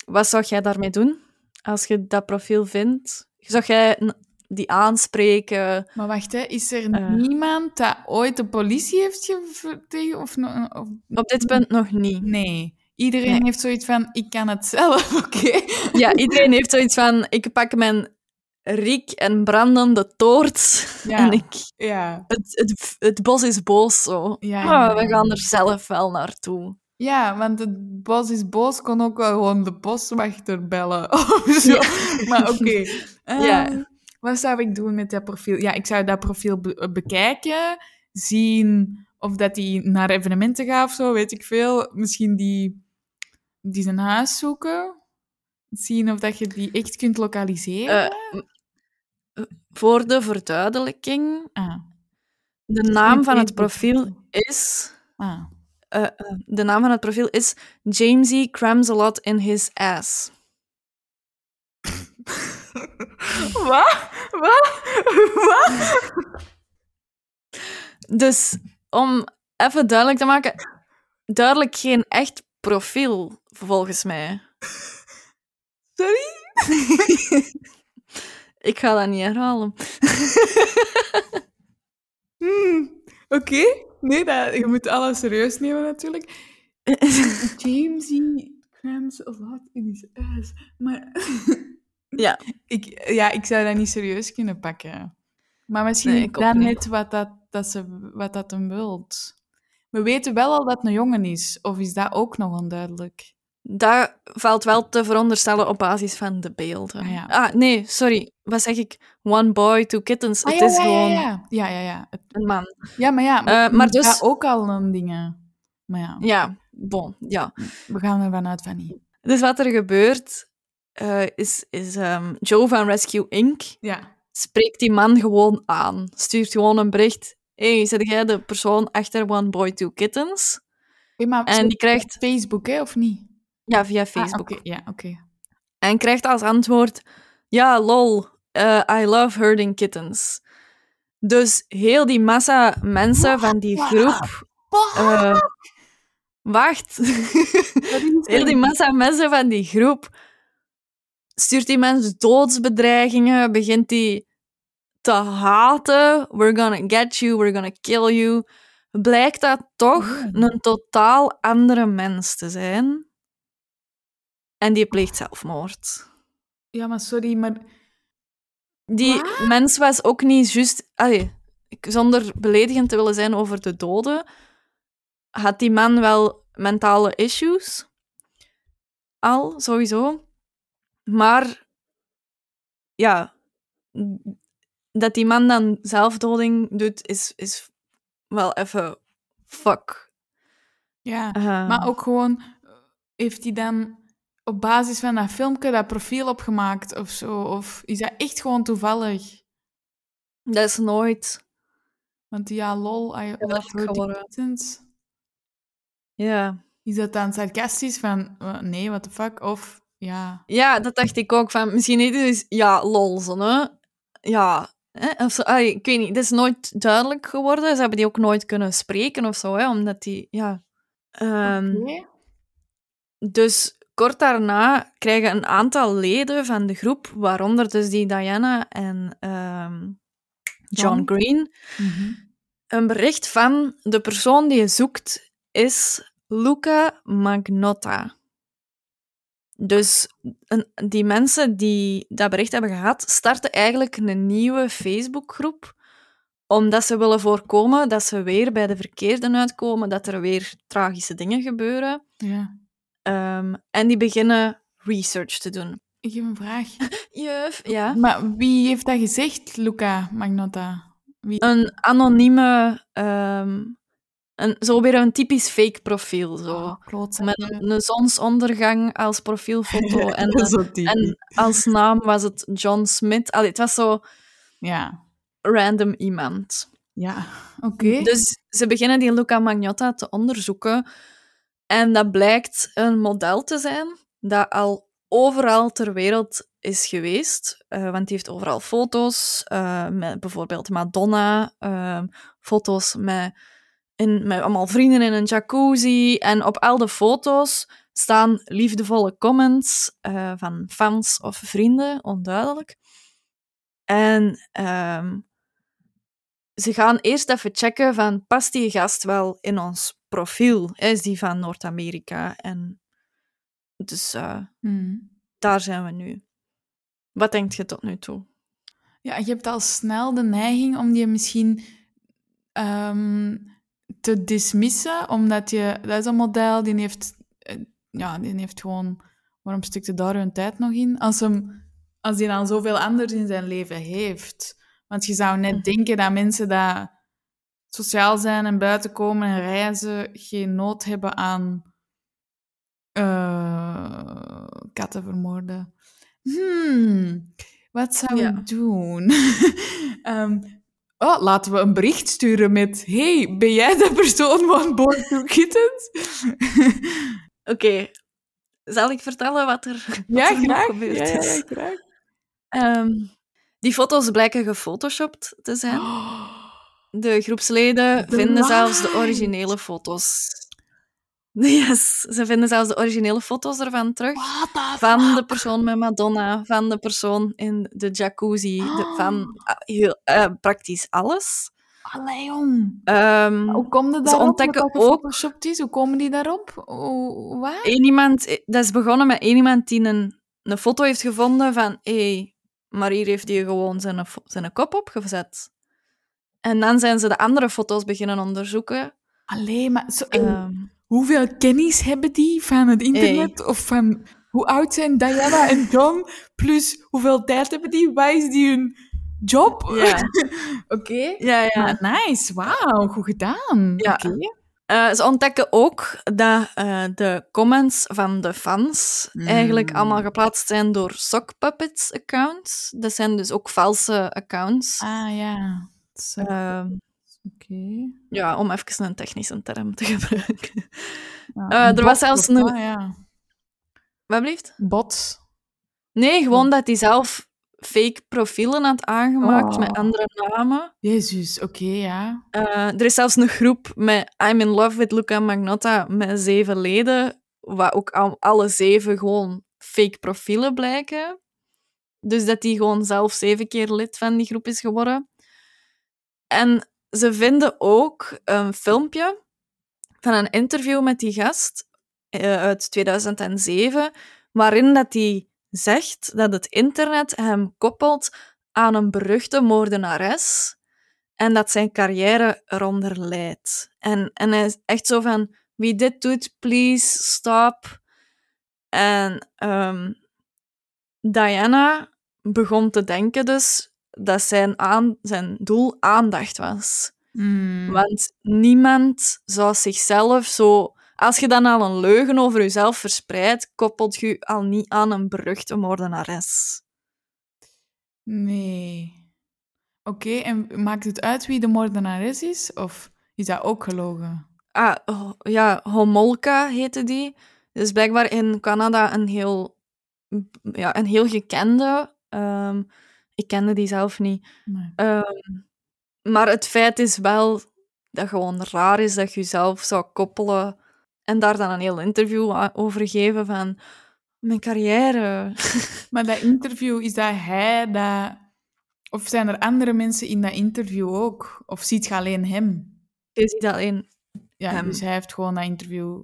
Wat zou jij daarmee doen als je dat profiel vindt? Zou jij die aanspreken? Maar wacht, hè. is er Eh. niemand dat ooit de politie heeft ge- tegen... Of, no- of... Op dit punt nog niet. Nee. Iedereen Nee. heeft zoiets van, ik kan het zelf, oké? Ja, iedereen heeft zoiets van: ik pak mijn riek en brandende toort Ja. en ik Ja. het, het, het bos is boos zo. Ja, Ah, we gaan er zelf wel naartoe. Ja, want het bos is boos, kon ook wel gewoon de boswachter bellen. Of zo. Maar oké. Ja. Ehm, Wat zou ik doen met dat profiel? Ja, ik zou dat profiel be- bekijken, zien of dat hij naar evenementen gaat of zo, weet ik veel. Misschien die, die zijn huis zoeken. Zien of dat je die echt kunt lokaliseren. Eh, voor de verduidelijking, ah. de is naam van het profiel is. ah. eh, eh, de naam van het profiel is Jamesy crams a lot in his ass. Wat? Wat? Wat? Dus om even duidelijk te maken, duidelijk geen echt profiel, volgens mij. Sorry? Ik ga dat niet herhalen. Hmm, Oké. Nee, dat, je moet alles serieus nemen natuurlijk. Jamesy crams a lot in his ass. Maar Ja, ik, ja, ik zou dat niet serieus kunnen pakken. Maar misschien Nee, niet. net wat dat, dat, ze, wat dat hem wilt. We weten wel al dat het een jongen is. Of is dat ook nog onduidelijk? Dat valt wel te veronderstellen op basis van de beelden. Ah, ja. Ah, nee, sorry. Wat zeg ik? One boy, two kittens. Ah, het ja, is ja, gewoon Ja, ja, ja. Het- een man. ja maar ja. Eh, maar dat dus- ook al een dingen. Maar ja, Ja, bon, ja. we gaan ervan uit van niet. Dus wat er gebeurt, eh, is, is ehm, Joe van Rescue Inc. Ja. spreekt die man gewoon aan. Stuurt gewoon een bericht. hey, zit jij de persoon achter One Boy, Two Kittens? Maar En die krijgt... Facebook, hè, of niet? Ja, via Ah, Facebook. Ja, oké. En krijgt als antwoord... Ja, lol. eh, I love herding kittens. Dus heel die massa mensen van die groep... eh, wacht. Heel die massa mensen van die groep stuurt die mensen doodsbedreigingen, begint die te haten. We're gonna get you, we're gonna kill you. Blijkt dat toch Oh. een totaal andere mens te zijn. En die pleegt zelfmoord. Ja, maar sorry, maar... Die mens was ook niet juist... allee, zonder beledigend te willen zijn over de doden, had die man wel mentale issues. Al, sowieso. Maar, ja, dat die man dan zelfdoding doet, is, is wel even fuck. Ja, Eh, maar ook gewoon... eh, Heeft hij dan op basis van dat filmpje dat profiel opgemaakt of zo? Of is dat echt gewoon toevallig? Dat is nooit... Want ja, lol, I love. Ja. Is dat dan sarcastisch van... eh, nee, what the fuck? Of... Ja... Ja, dat dacht ik ook. Van, misschien niet dus ja, lol, zo, hè. Ja, hè? Of zo, ik weet niet. Het is nooit duidelijk geworden. Ze hebben die ook nooit kunnen spreken of zo, hè, omdat die, ja... Oké. Dus kort daarna krijgen een aantal leden van de groep, waaronder dus die Diana en ehm, John. Green, Mhm. een bericht van de persoon die je zoekt is Luca Magnotta. Dus een, die mensen die dat bericht hebben gehad, starten eigenlijk een nieuwe Facebookgroep Omdat ze willen voorkomen dat ze weer bij de verkeerden uitkomen, dat er weer tragische dingen gebeuren. Ja. Ehm, en die beginnen research te doen. Ik heb een vraag. Juf, ja. Maar wie heeft dat gezegd, Luca Magnotta? Wie? Een anonieme, ehm, een, zo weer een typisch fake profiel. Zo. Oh, klootzak. Met een, een zonsondergang als profielfoto. en, en als naam was het John Smith. Allee, het was zo Ja. random iemand. Ja, oké. Dus ze beginnen die Luca Magnotta te onderzoeken. En dat blijkt een model te zijn dat al overal ter wereld is geweest. Eh, want die heeft overal foto's eh, met bijvoorbeeld Madonna, eh, foto's met, in, met allemaal vrienden in een jacuzzi. En op al de foto's staan liefdevolle comments eh, van fans of vrienden, onduidelijk. En ehm, ze gaan eerst even checken van, past die gast wel in ons profiel? Is die van Noord-Amerika? En dus eh, Hmm. daar zijn we nu. Wat denk je tot nu toe? Ja, je hebt al snel de neiging om die misschien ehm, te dismissen, omdat je... Dat is een model, die heeft... eh, Ja, die heeft gewoon... Waarom stukte daar hun tijd nog in? Als, hem, als hij dan zoveel anders in zijn leven heeft. Want je zou net Mhm. denken dat mensen dat sociaal zijn en buiten komen en reizen geen nood hebben aan eh, katten vermoorden. Hmm, wat zou Ja. ik doen? Ehm, oh, laten we een bericht sturen met... Hey, ben jij de persoon van Born to Kittens? Oké, zal ik vertellen wat er, wat ja, er graag. gebeurd ja, is? ja, graag. Ehm, die foto's blijken gefotoshopt te zijn. De groepsleden De vinden zelfs de originele foto's. Yes, ze vinden zelfs de originele foto's ervan terug. Van de persoon met Madonna, van de persoon in de jacuzzi, de, van ah, heel, eh, praktisch alles. Allee, jong. Ehm Hoe komen die daarop? ontdekken ook- is? Hoe komen die daarop? Hoe- Wat? iemand, eh, dat is begonnen met één iemand die een, een foto heeft gevonden van hey, maar hier heeft hij gewoon zijn, zijn kop opgezet. En dan zijn ze de andere foto's beginnen onderzoeken. Allee, maar zo, Ehm, hoeveel kennis hebben die van het internet? Of van hoe oud zijn Diana en John? Plus hoeveel tijd hebben die? Wat is die hun job? Ja. Oké. ja, ja. Maar nice, wauw, goed gedaan. Ja. Oké. Eh, ze ontdekken ook dat eh, de comments van de fans Mm. eigenlijk allemaal geplaatst zijn door sock puppets accounts. Dat zijn dus ook valse accounts. Ah ja. Zo, Ehm, Oké. ja, om even een technische term te gebruiken. Ja, Eh, er was zelfs een- wat? Ja. Wat blieft? Bot. Nee, gewoon dat hij zelf fake profielen had aangemaakt Oh. met andere namen. Jezus, oké, ja. Eh, er is zelfs een groep met I'm in love with Luca Magnotta met zeven leden, waar ook al- alle zeven gewoon fake profielen blijken. Dus dat hij gewoon zelf zeven keer lid van die groep is geworden. En ze vinden ook een filmpje van een interview met die gast eh, uit 2007, waarin dat hij zegt dat het internet hem koppelt aan een beruchte moordenares en dat zijn carrière eronder leidt. En, en hij is echt zo van, wie dit doet, please stop. En ehm, Diana begon te denken dus dat zijn, aan, zijn doel aandacht was. Mm. Want niemand zou zichzelf zo... Als je dan al een leugen over jezelf verspreidt, koppelt je al niet aan een beruchte moordenares. Nee. Oké, en maakt het uit wie de moordenares is? Of is dat ook gelogen? Ah, ho- ja, Homolka heette die. Dus blijkbaar in Canada een heel, ja, een heel gekende. Ehm, ik kende die zelf niet. Nee. Ehm, maar het feit is wel dat gewoon raar is dat je jezelf zou koppelen en daar dan een heel interview over geven van mijn carrière. Maar dat interview, is dat hij dat... Of zijn er andere mensen in dat interview ook? Of ziet je alleen hem? Je ziet alleen... Ja, Hem. dus hij heeft gewoon dat interview...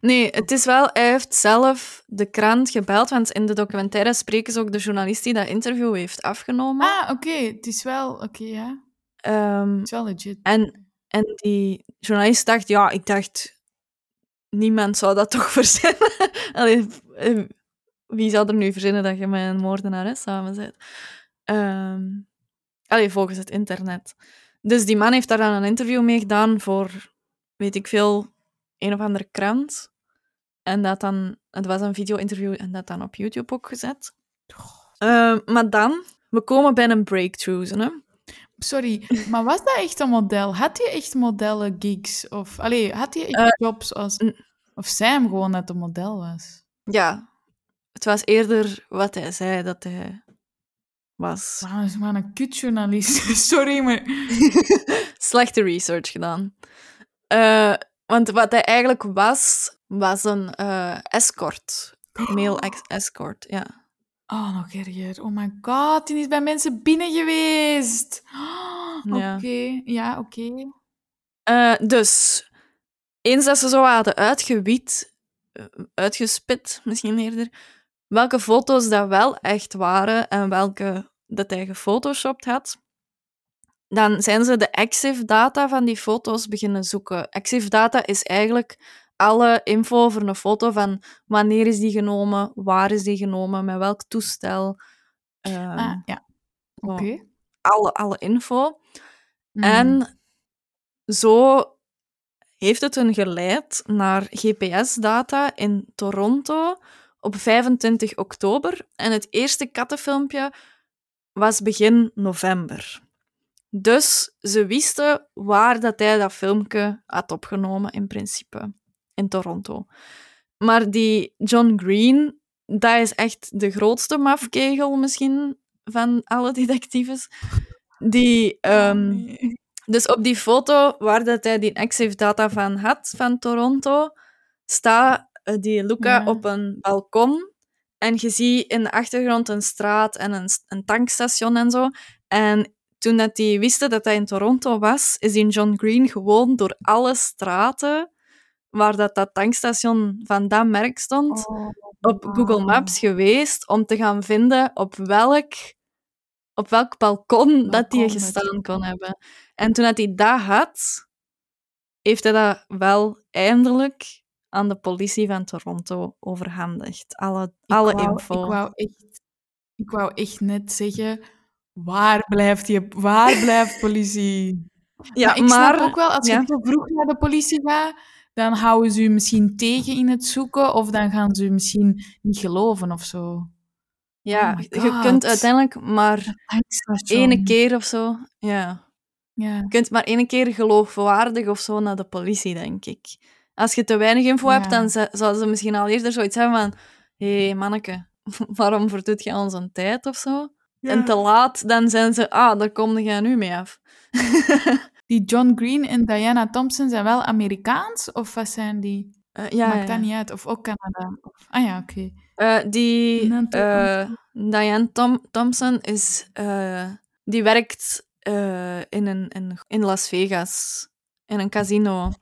Nee, het is wel... Hij heeft zelf de krant gebeld, want in de documentaire spreken ze ook de journalist die dat interview heeft afgenomen. Ah, oké. Het is wel... Oké, ja. Ehm, Het is wel legit. en, en die journalist dacht, ja, ik dacht, niemand zou dat toch verzinnen. Allee, eh, wie zou er nu verzinnen dat je met een moordenares samen bent? Ehm allee, volgens het internet. Dus die man heeft daar dan een interview mee gedaan voor, weet ik veel, een of andere krant. En dat dan, het was een video-interview en dat dan op YouTube ook gezet. Ehm, maar dan, we komen bij een breakthrough. Hè? Sorry, maar was dat echt een model? Had hij echt modellen gigs? Of allee, had hij echt Eh, jobs als... Of zei hem gewoon dat een model was? Ja, het was eerder wat hij zei dat hij was. Wauw, is maar een kutjournalist. Sorry, maar... Slechte research gedaan. Eh, want wat hij eigenlijk was, was een eh, escort. Male escort, ja. Oh, nog erger. Oh my god, die is bij mensen binnen geweest. Oh, Ja. Oké, ja, oké. Eh, dus, eens dat ze zo hadden uitgewit, eh, uitgespit misschien eerder, welke foto's dat wel echt waren en welke dat hij gefotoshopt had, dan zijn ze de EXIF data van die foto's beginnen zoeken. EXIF data is eigenlijk alle info over een foto van wanneer is die genomen, waar is die genomen, met welk toestel. ehm, Ah, ja, oké. alle, alle info. Mhm. En zo heeft het hun geleid naar GPS-data in Toronto op 25 oktober. En het eerste kattenfilmpje was begin november. Dus ze wisten waar dat hij dat filmpje had opgenomen, in principe, in Toronto. Maar die John Green, dat is echt de grootste mafkegel misschien van alle detectives. Die, ehm, Oh, nee. dus op die foto waar dat hij die EXIF data van had, van Toronto, staat eh, die Luca Ja. op een balkon. En je ziet in de achtergrond een straat en een, een tankstation en zo. En toen dat die wisten dat hij in Toronto was, is die John Green gewoon door alle straten waar dat, dat tankstation van dat merk stond, Oh, op Google. Maps geweest om te gaan vinden op welk, op welk balkon, dat Balkon dat gestaan kon hebben. En toen dat hij dat had, heeft hij dat wel eindelijk aan de politie van Toronto overhandigd. Alle, Ik alle wou- info. Ik wou, echt, ik wou echt net zeggen, waar blijft, die, waar blijft politie? ja, maar ik maar snap ook wel, als je ja. te vroeg naar de politie gaat, dan houden ze u misschien tegen in het zoeken, of dan gaan ze u misschien niet geloven of zo. ja, Oh je kunt uiteindelijk maar ene keer of zo. Ja. Ja. Je kunt maar één keer geloofwaardig of zo naar de politie, denk ik. Als je te weinig info hebt, dan zouden ze misschien al eerder zoiets hebben van hé, hey, manneke, waarom verdoet jij onze tijd of zo? En te laat, dan zijn ze, ah, daar kom jij nu mee af. Die John Green en Diana Thompson zijn wel Amerikaans, of wat zijn die? Eh, ja, Maakt ja, dat niet uit. Of ook Canada. Of... Ah ja, oké. Eh, die eh, Diane Tom Thompson is, die werkt in, een, in, in Las Vegas, in een casino.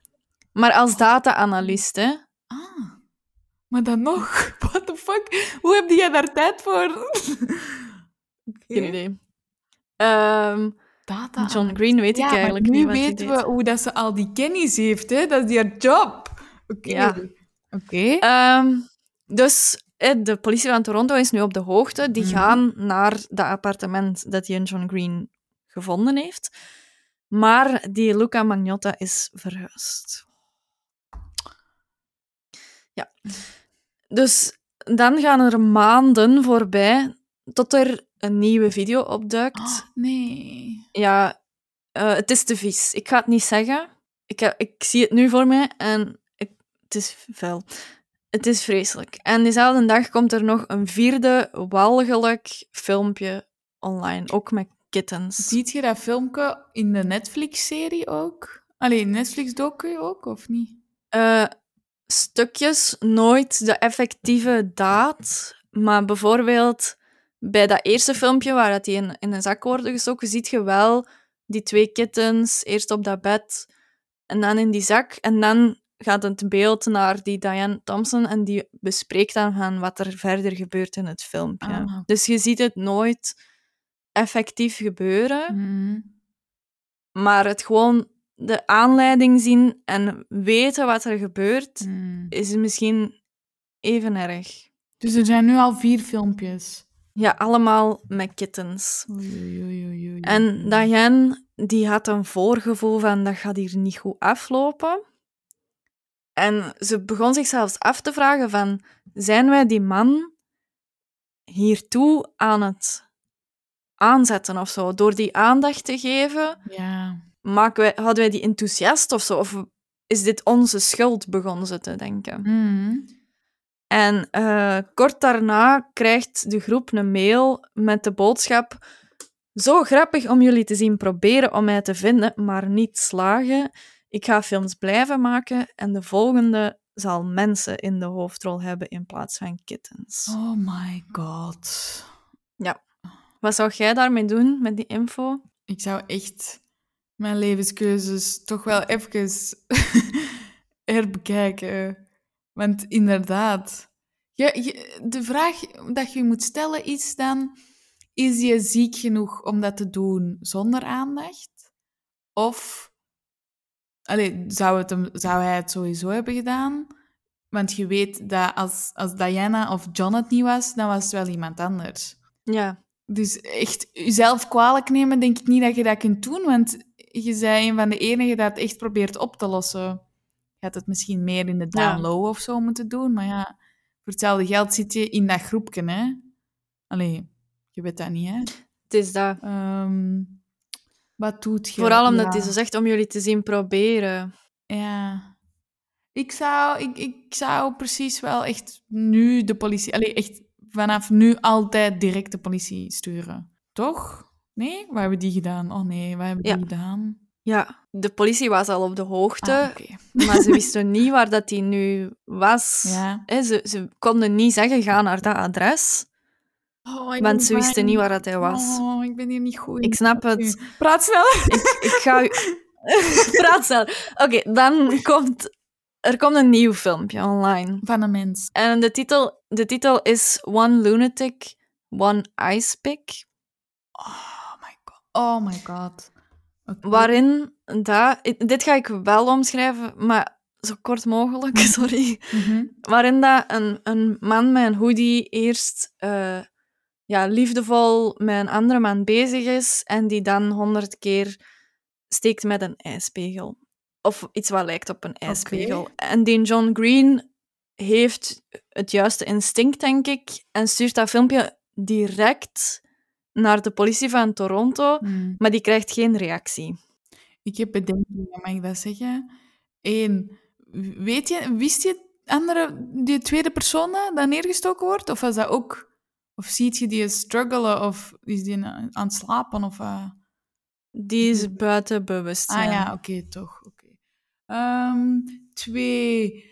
Maar als data-analyst, hè. Ah. Maar dan nog, what the fuck? Hoe heb jij daar tijd voor? Geen idee. Ehm, Data. John Green weet ja, ik eigenlijk maar niet nu wat hij weten we hoe dat ze al die kennis heeft, hè? Dat is haar job. Oké. Ja. Oké. Ehm, dus de politie van Toronto is nu op de hoogte. Die Mhm. gaan naar dat appartement dat die John Green gevonden heeft. Maar die Luca Magnotta is verhuisd. Ja. Dus dan gaan er maanden voorbij tot er een nieuwe video opduikt. Oh, nee. Ja, eh, het is te vies. Ik ga het niet zeggen. Ik, ik zie het nu voor mij en ik, het is vuil. Het is vreselijk. En diezelfde dag komt er nog een vierde walgelijk filmpje online, ook met kittens. Ziet je dat filmpje in de Netflix-serie ook? Allee, Netflix-docu ook, of niet? Eh, stukjes, nooit de effectieve daad, maar bijvoorbeeld bij dat eerste filmpje waar dat die in, in een zak worden gestoken, ziet je wel die twee kittens, eerst op dat bed en dan in die zak. En dan gaat het beeld naar die Diane Thompson en die bespreekt dan van wat er verder gebeurt in het filmpje. Ah. Dus je ziet het nooit effectief gebeuren. Mhm. Maar het gewoon de aanleiding zien en weten wat er gebeurt, Hmm. is misschien even erg. Dus er zijn nu al vier filmpjes. Ja, allemaal met kittens. Oei, oei, oei, oei, oei. En Diane, die had een voorgevoel van dat gaat hier niet goed aflopen. En ze begon zich zelfs af te vragen van, zijn wij die man hiertoe aan het aanzetten of zo? Door die aandacht te geven, Ja. maken wij, hadden wij die enthousiast of zo? Of is dit onze schuld, begon ze te denken. Hmm. En eh, kort daarna krijgt de groep een mail met de boodschap: Zo grappig om jullie te zien proberen om mij te vinden, maar niet slagen. Ik ga films blijven maken en de volgende zal mensen in de hoofdrol hebben in plaats van kittens. Oh my god. Wat zou jij daarmee doen met die info? Ik zou echt mijn levenskeuzes toch wel even herbekijken. Want inderdaad, je, je- de vraag dat je je moet stellen is dan: is je ziek genoeg om dat te doen zonder aandacht? Of allee, zou, het hem, zou hij het sowieso hebben gedaan? Want je weet dat als, als Diana of John het niet was, dan was het wel iemand anders. Ja, Dus echt jezelf kwalijk nemen, denk ik niet dat je dat kunt doen, want je bent een van de enigen dat het echt probeert op te lossen. Je had het misschien meer in de Ja. down low of zo moeten doen, maar ja, voor hetzelfde geld zit je in dat groepje, hè. Allee, je weet dat niet, hè. het is dat. Ehm, wat doet je? Vooral omdat ja. hij zo zegt om jullie te zien proberen. Ja. Ik zou, ik, ik zou precies wel echt nu de politie... Allee, echt vanaf nu altijd direct de politie sturen. Toch? Nee? Waar hebben die gedaan? Oh nee, waar hebben Ja. die gedaan? Ja, de politie was al op de hoogte, Ah, maar ze wisten niet waar dat hij nu was. Ja. Ze, ze konden niet zeggen, ga naar dat adres, Oh, want ze wisten bang. niet waar dat hij was. Oh, ik ben hier niet goed. Ik snap het. Praat sneller. Ik, ik ga u... Praat snel. Oké, dan komt... Er komt een nieuw filmpje online. Van een mens. En de titel, de titel is One Lunatic, One Ice Pick. Oh my god. Oh my god. Waarin dat... Dit ga ik wel omschrijven, maar zo kort mogelijk, sorry. Mhm. waarin dat een, een man met een hoodie eerst eh, ja, liefdevol met een andere man bezig is en die dan honderd keer steekt met een ijspegel. Of iets wat lijkt op een ijspegel. En die John Green heeft het juiste instinct, denk ik, en stuurt dat filmpje direct naar de politie van Toronto, Hmm. maar die krijgt geen reactie. Ik heb bedenkingen, mag ik dat zeggen? Eén, weet je, wist je andere, die tweede persoon dat neergestoken wordt? Of was dat ook... Of ziet je die struggelen? Of is die aan aan het slapen? Of, eh? Die is buiten bewustzijn. Ah ja, oké, toch. Oké. Ehm, twee,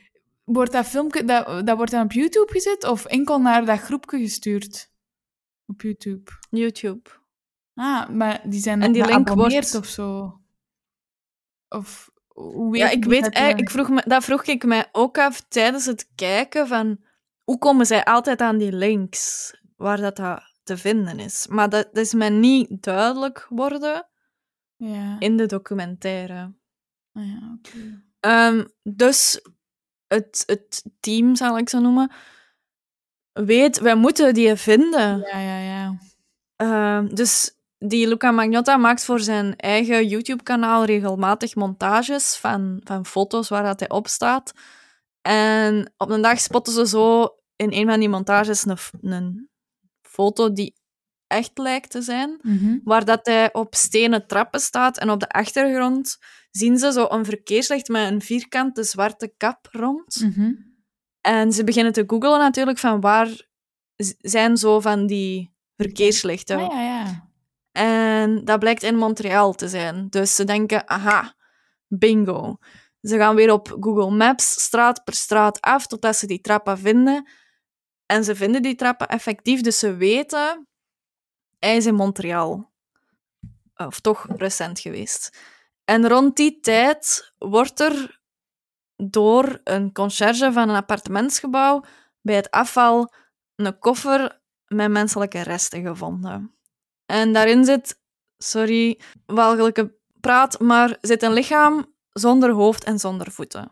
wordt dat filmpje dat, dat wordt dan op YouTube gezet? Of enkel naar dat groepje gestuurd? Op YouTube. YouTube. Ah, maar die zijn En die link wordt- of zo? Of hoe Ja, ik weet, eigenlijk- ik vroeg me, dat vroeg ik mij ook af tijdens het kijken van hoe komen zij altijd aan die links waar dat, dat te vinden is. Maar dat, dat is mij niet duidelijk geworden Ja. in de documentaire. Ah ja, oké. Ehm, dus het, het team, zal ik zo noemen, weet, wij moeten die vinden. Ja, ja, ja. Ehm, dus die Luca Magnotta maakt voor zijn eigen YouTube-kanaal regelmatig montages van, van foto's waar dat hij op staat. En op een dag spotten ze zo in een van die montages een, een foto die echt lijkt te zijn, Mhm. waar dat hij op stenen trappen staat en op de achtergrond zien ze zo een verkeerslicht met een vierkante zwarte kap rond. Mhm. En ze beginnen te googlen natuurlijk van waar zijn zo van die verkeerslichten. Ah, ja, ja. En dat blijkt in Montreal te zijn. Dus ze denken, aha, bingo. Ze gaan weer op Google Maps straat per straat af totdat ze die trappen vinden. En ze vinden die trappen effectief, dus ze weten, hij is in Montreal. Of toch recent geweest. En rond die tijd wordt er door een conciërge van een appartementsgebouw bij het afval een koffer met menselijke resten gevonden. En daarin zit, sorry, walgelijke praat, maar zit een lichaam zonder hoofd en zonder voeten.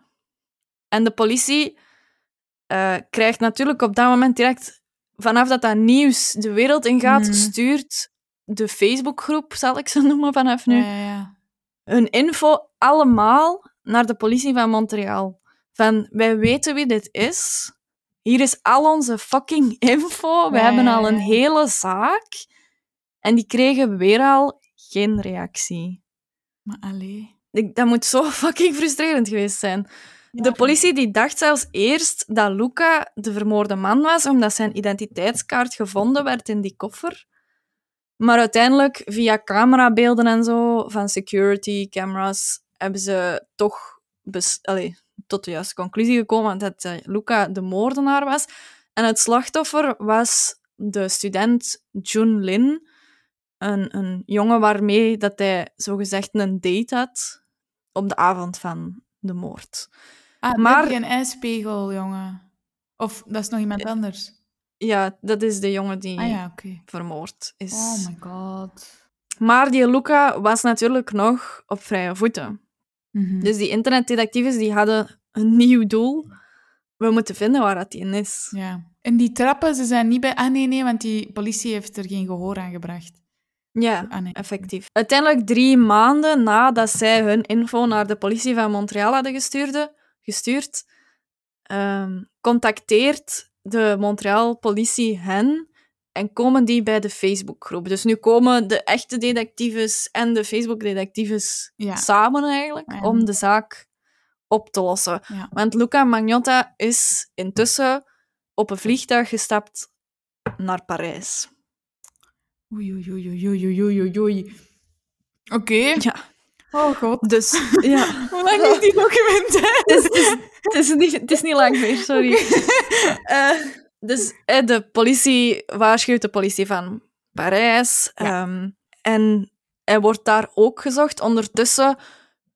En de politie eh, krijgt natuurlijk op dat moment direct, vanaf dat dat nieuws de wereld ingaat, Mhm. stuurt de Facebookgroep, zal ik ze noemen vanaf nu, Ja, ja, ja. hun info allemaal naar de politie van Montreal. Van, wij weten wie dit is. Hier is al onze fucking info. We hebben al een hele zaak. En die kregen weer al geen reactie. Maar allee. Ik, dat moet zo fucking frustrerend geweest zijn. De politie die dacht zelfs eerst dat Luca de vermoorde man was, omdat zijn identiteitskaart gevonden werd in die koffer. Maar uiteindelijk, via camerabeelden en zo, van security cameras, hebben ze toch allee, tot de juiste conclusie gekomen dat eh, Luca de moordenaar was. En het slachtoffer was de student Jun Lin, een, een jongen waarmee dat hij zogezegd een date had op de avond van de moord. Ah, Maar- geen ijspiegel, jongen. Of dat is nog iemand anders. Ja, dat is de jongen die Ah ja, vermoord is. Oh my god. Maar die Luca was natuurlijk nog op vrije voeten. Mhm. Dus die internetdetectives die hadden een nieuw doel. We moeten vinden waar dat in is. Ja. En die trappen, ze zijn niet bij... Ah, nee, nee, want die politie heeft er geen gehoor aan gebracht. Ja, Ah, nee. effectief. Uiteindelijk drie maanden nadat zij hun info naar de politie van Montreal hadden gestuurde, gestuurd, ehm, contacteert de Montreal-politie hen en komen die bij de Facebookgroep. Dus nu komen de echte detectives en de Facebook-detectives Ja. samen eigenlijk En- om de zaak op te lossen. Ja. Want Luca Magnotta is intussen op een vliegtuig gestapt naar Parijs. Oei, oei, oei, oei, oei, oei, oei. Oké. Ja, Oh god. dus ja. Hoe lang is die documentaire? Het is, het, is, het, is niet, het is niet lang meer, sorry. Eh, dus eh, de politie waarschuwt de politie van Parijs. Ja. ehm, en hij wordt daar ook gezocht. Ondertussen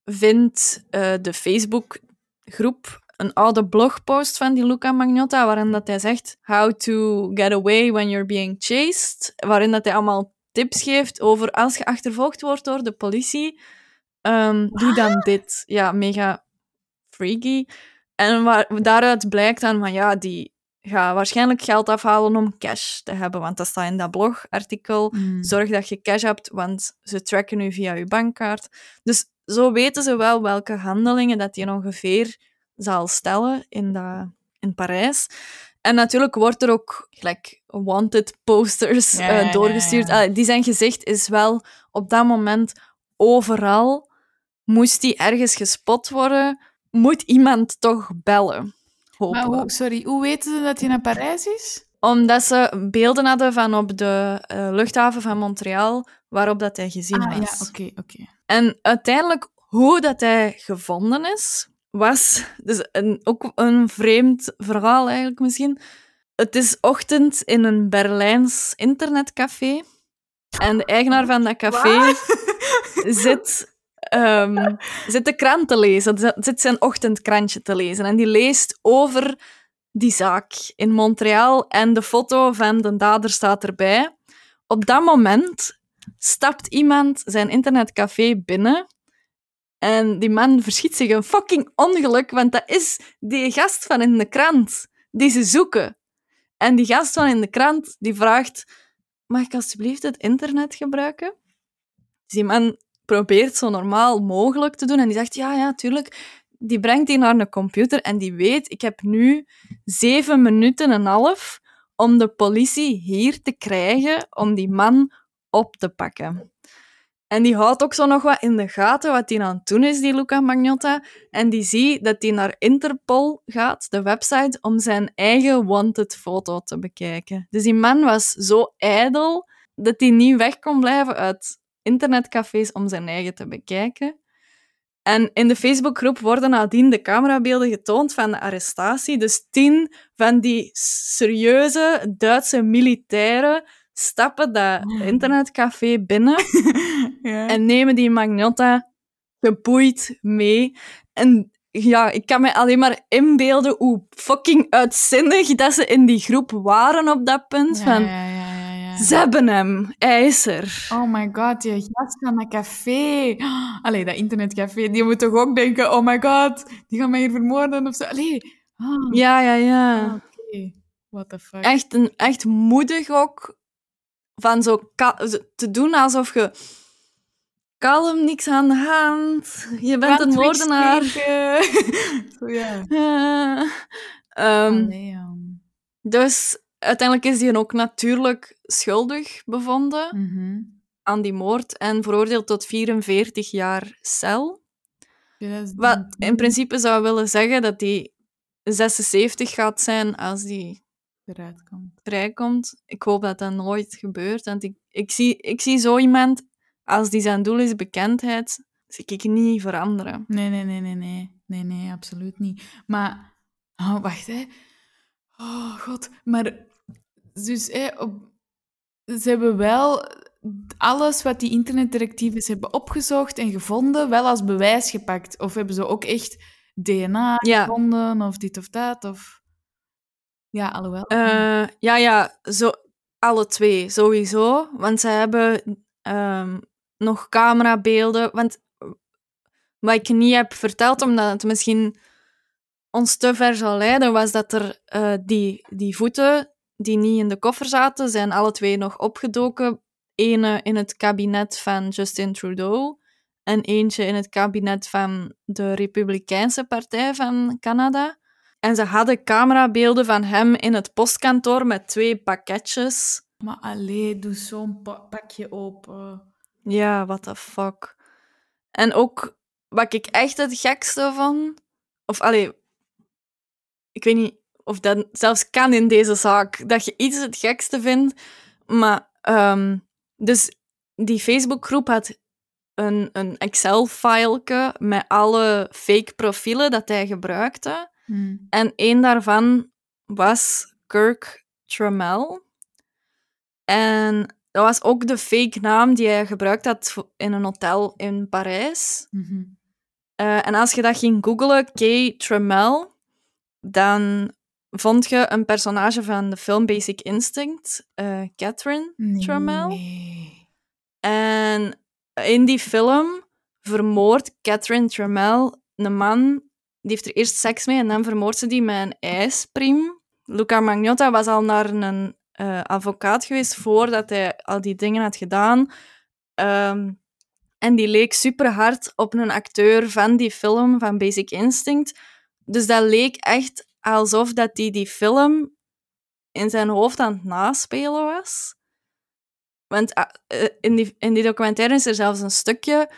vindt eh, de Facebookgroep een oude blogpost van die Luca Magnotta, waarin dat hij zegt how to get away when you're being chased. Waarin dat hij allemaal tips geeft over als je achtervolgd wordt door de politie, ehm, doe dan dit. Ja, mega freaky. En waar, daaruit blijkt dan van ja, die gaat waarschijnlijk geld afhalen om cash te hebben, want dat staat in dat blogartikel. Mm. Zorg dat je cash hebt, want ze tracken u via je bankkaart. Dus zo weten ze wel welke handelingen dat je ongeveer zal stellen in, dat, in Parijs. En natuurlijk wordt er ook gelijk wanted posters Ja, eh, ja, doorgestuurd. ja. Die zijn gezicht is wel op dat moment overal. Moest die ergens gespot worden, moet iemand toch bellen. Maar hoe, sorry, hoe weten ze dat hij naar Parijs is? Omdat ze beelden hadden van op de eh, luchthaven van Montreal, waarop dat hij gezien Ah, was. ja, oké, oké. En uiteindelijk, hoe dat hij gevonden is, was dus een, ook een vreemd verhaal eigenlijk misschien. Het is ochtend in een Berlijns internetcafé. En de eigenaar van dat café zit, ehm, zit de krant te lezen, zit- zijn ochtendkrantje te lezen. En die leest over die zaak in Montreal en de foto van de dader staat erbij. Op dat moment stapt iemand zijn internetcafé binnen en die man verschiet zich een fucking ongeluk, want dat is die gast van in de krant die ze zoeken. En die gast van in de krant die vraagt: Mag ik alsjeblieft het internet gebruiken? Dus die man probeert zo normaal mogelijk te doen en die zegt: Ja, ja, tuurlijk. Die brengt die naar een computer en die weet: Ik heb nu zeven minuten en half om de politie hier te krijgen om die man op te pakken. En die houdt ook zo nog wat in de gaten wat hij aan het doen is, die Luca Magnotta. En die ziet dat hij naar Interpol gaat, de website, om zijn eigen wanted foto te bekijken. Dus die man was zo ijdel dat hij niet weg kon blijven uit internetcafés om zijn eigen te bekijken. En in de Facebookgroep worden nadien de camerabeelden getoond van de arrestatie. Dus tien van die serieuze Duitse militairen stappen dat internetcafé binnen Ja. en nemen die Magnotta geboeid mee. En ja, ik kan me alleen maar inbeelden hoe fucking uitzinnig dat ze in die groep waren op dat punt. ja, van, ja. Ze hebben hem. Hij is er. Oh my god, die gast van dat café. Allee, dat internetcafé. Die moet toch ook denken, oh my god, die gaan mij hier vermoorden of zo. Allee. Ah, Ja, ja, ja. ah, oké. What the fuck. Echt, een, echt moedig ook. Van zo te doen alsof je... Kalm, niks aan de hand. Je bent een moordenaar. zo, ja. Ehm, Allee, dus uiteindelijk is hij ook natuurlijk schuldig bevonden Mhm. aan die moord en veroordeeld tot 44 jaar cel. Wat 2010. in principe zou willen zeggen dat hij 76 gaat zijn als hij komt. vrijkomt. Ik hoop dat dat nooit gebeurt. Want ik, ik, zie, ik zie zo iemand, als die zijn doel is bekendheid, zie ik niet veranderen. Nee, nee, nee, nee, nee. Nee, nee, absoluut niet. Maar, oh, wacht, hè. Oh, god. Maar, dus, op, ze hebben wel alles wat die internetdirectives hebben opgezocht en gevonden, wel als bewijs gepakt. Of hebben ze ook echt DNA Ja. gevonden, of dit of dat, of... Ja, alhoewel. Eh, ja, ja, zo, alle twee, sowieso. Want ze hebben ehm, nog camerabeelden. Want wat ik niet heb verteld, omdat het misschien ons te ver zou leiden, was dat er eh, die, die voeten die niet in de koffer zaten, zijn alle twee nog opgedoken. Ene in het kabinet van Justin Trudeau en eentje in het kabinet van de Republikeinse Partij van Canada. En ze hadden camerabeelden van hem in het postkantoor met twee pakketjes. Maar allee, doe zo'n pa- pakje open. Ja, what the fuck. En ook wat ik echt het gekste vond, of allee, ik weet niet of dat zelfs kan in deze zaak, dat je iets het gekste vindt, maar ehm, dus die Facebookgroep had een, een Excel-fileke met alle fake profielen dat hij gebruikte. Hm. En één daarvan was Kirk Trammell. En dat was ook de fake naam die hij gebruikt had in een hotel in Parijs. Mhm. Eh, en als je dat ging googlen, Kay Trammell, dan vond je een personage van de film Basic Instinct, eh, Catherine Trammell. Nee. En in die film vermoordt Catherine Trammell een man. Die heeft er eerst seks mee en dan vermoordt ze die met een ijspriem. Luca Magnotta was al naar een eh, advocaat geweest voordat hij al die dingen had gedaan. Ehm, en die leek super hard op een acteur van die film, van Basic Instinct. Dus dat leek echt alsof dat hij die film in zijn hoofd aan het naspelen was. Want ah, eh, in, die, in die documentaire is er zelfs een stukje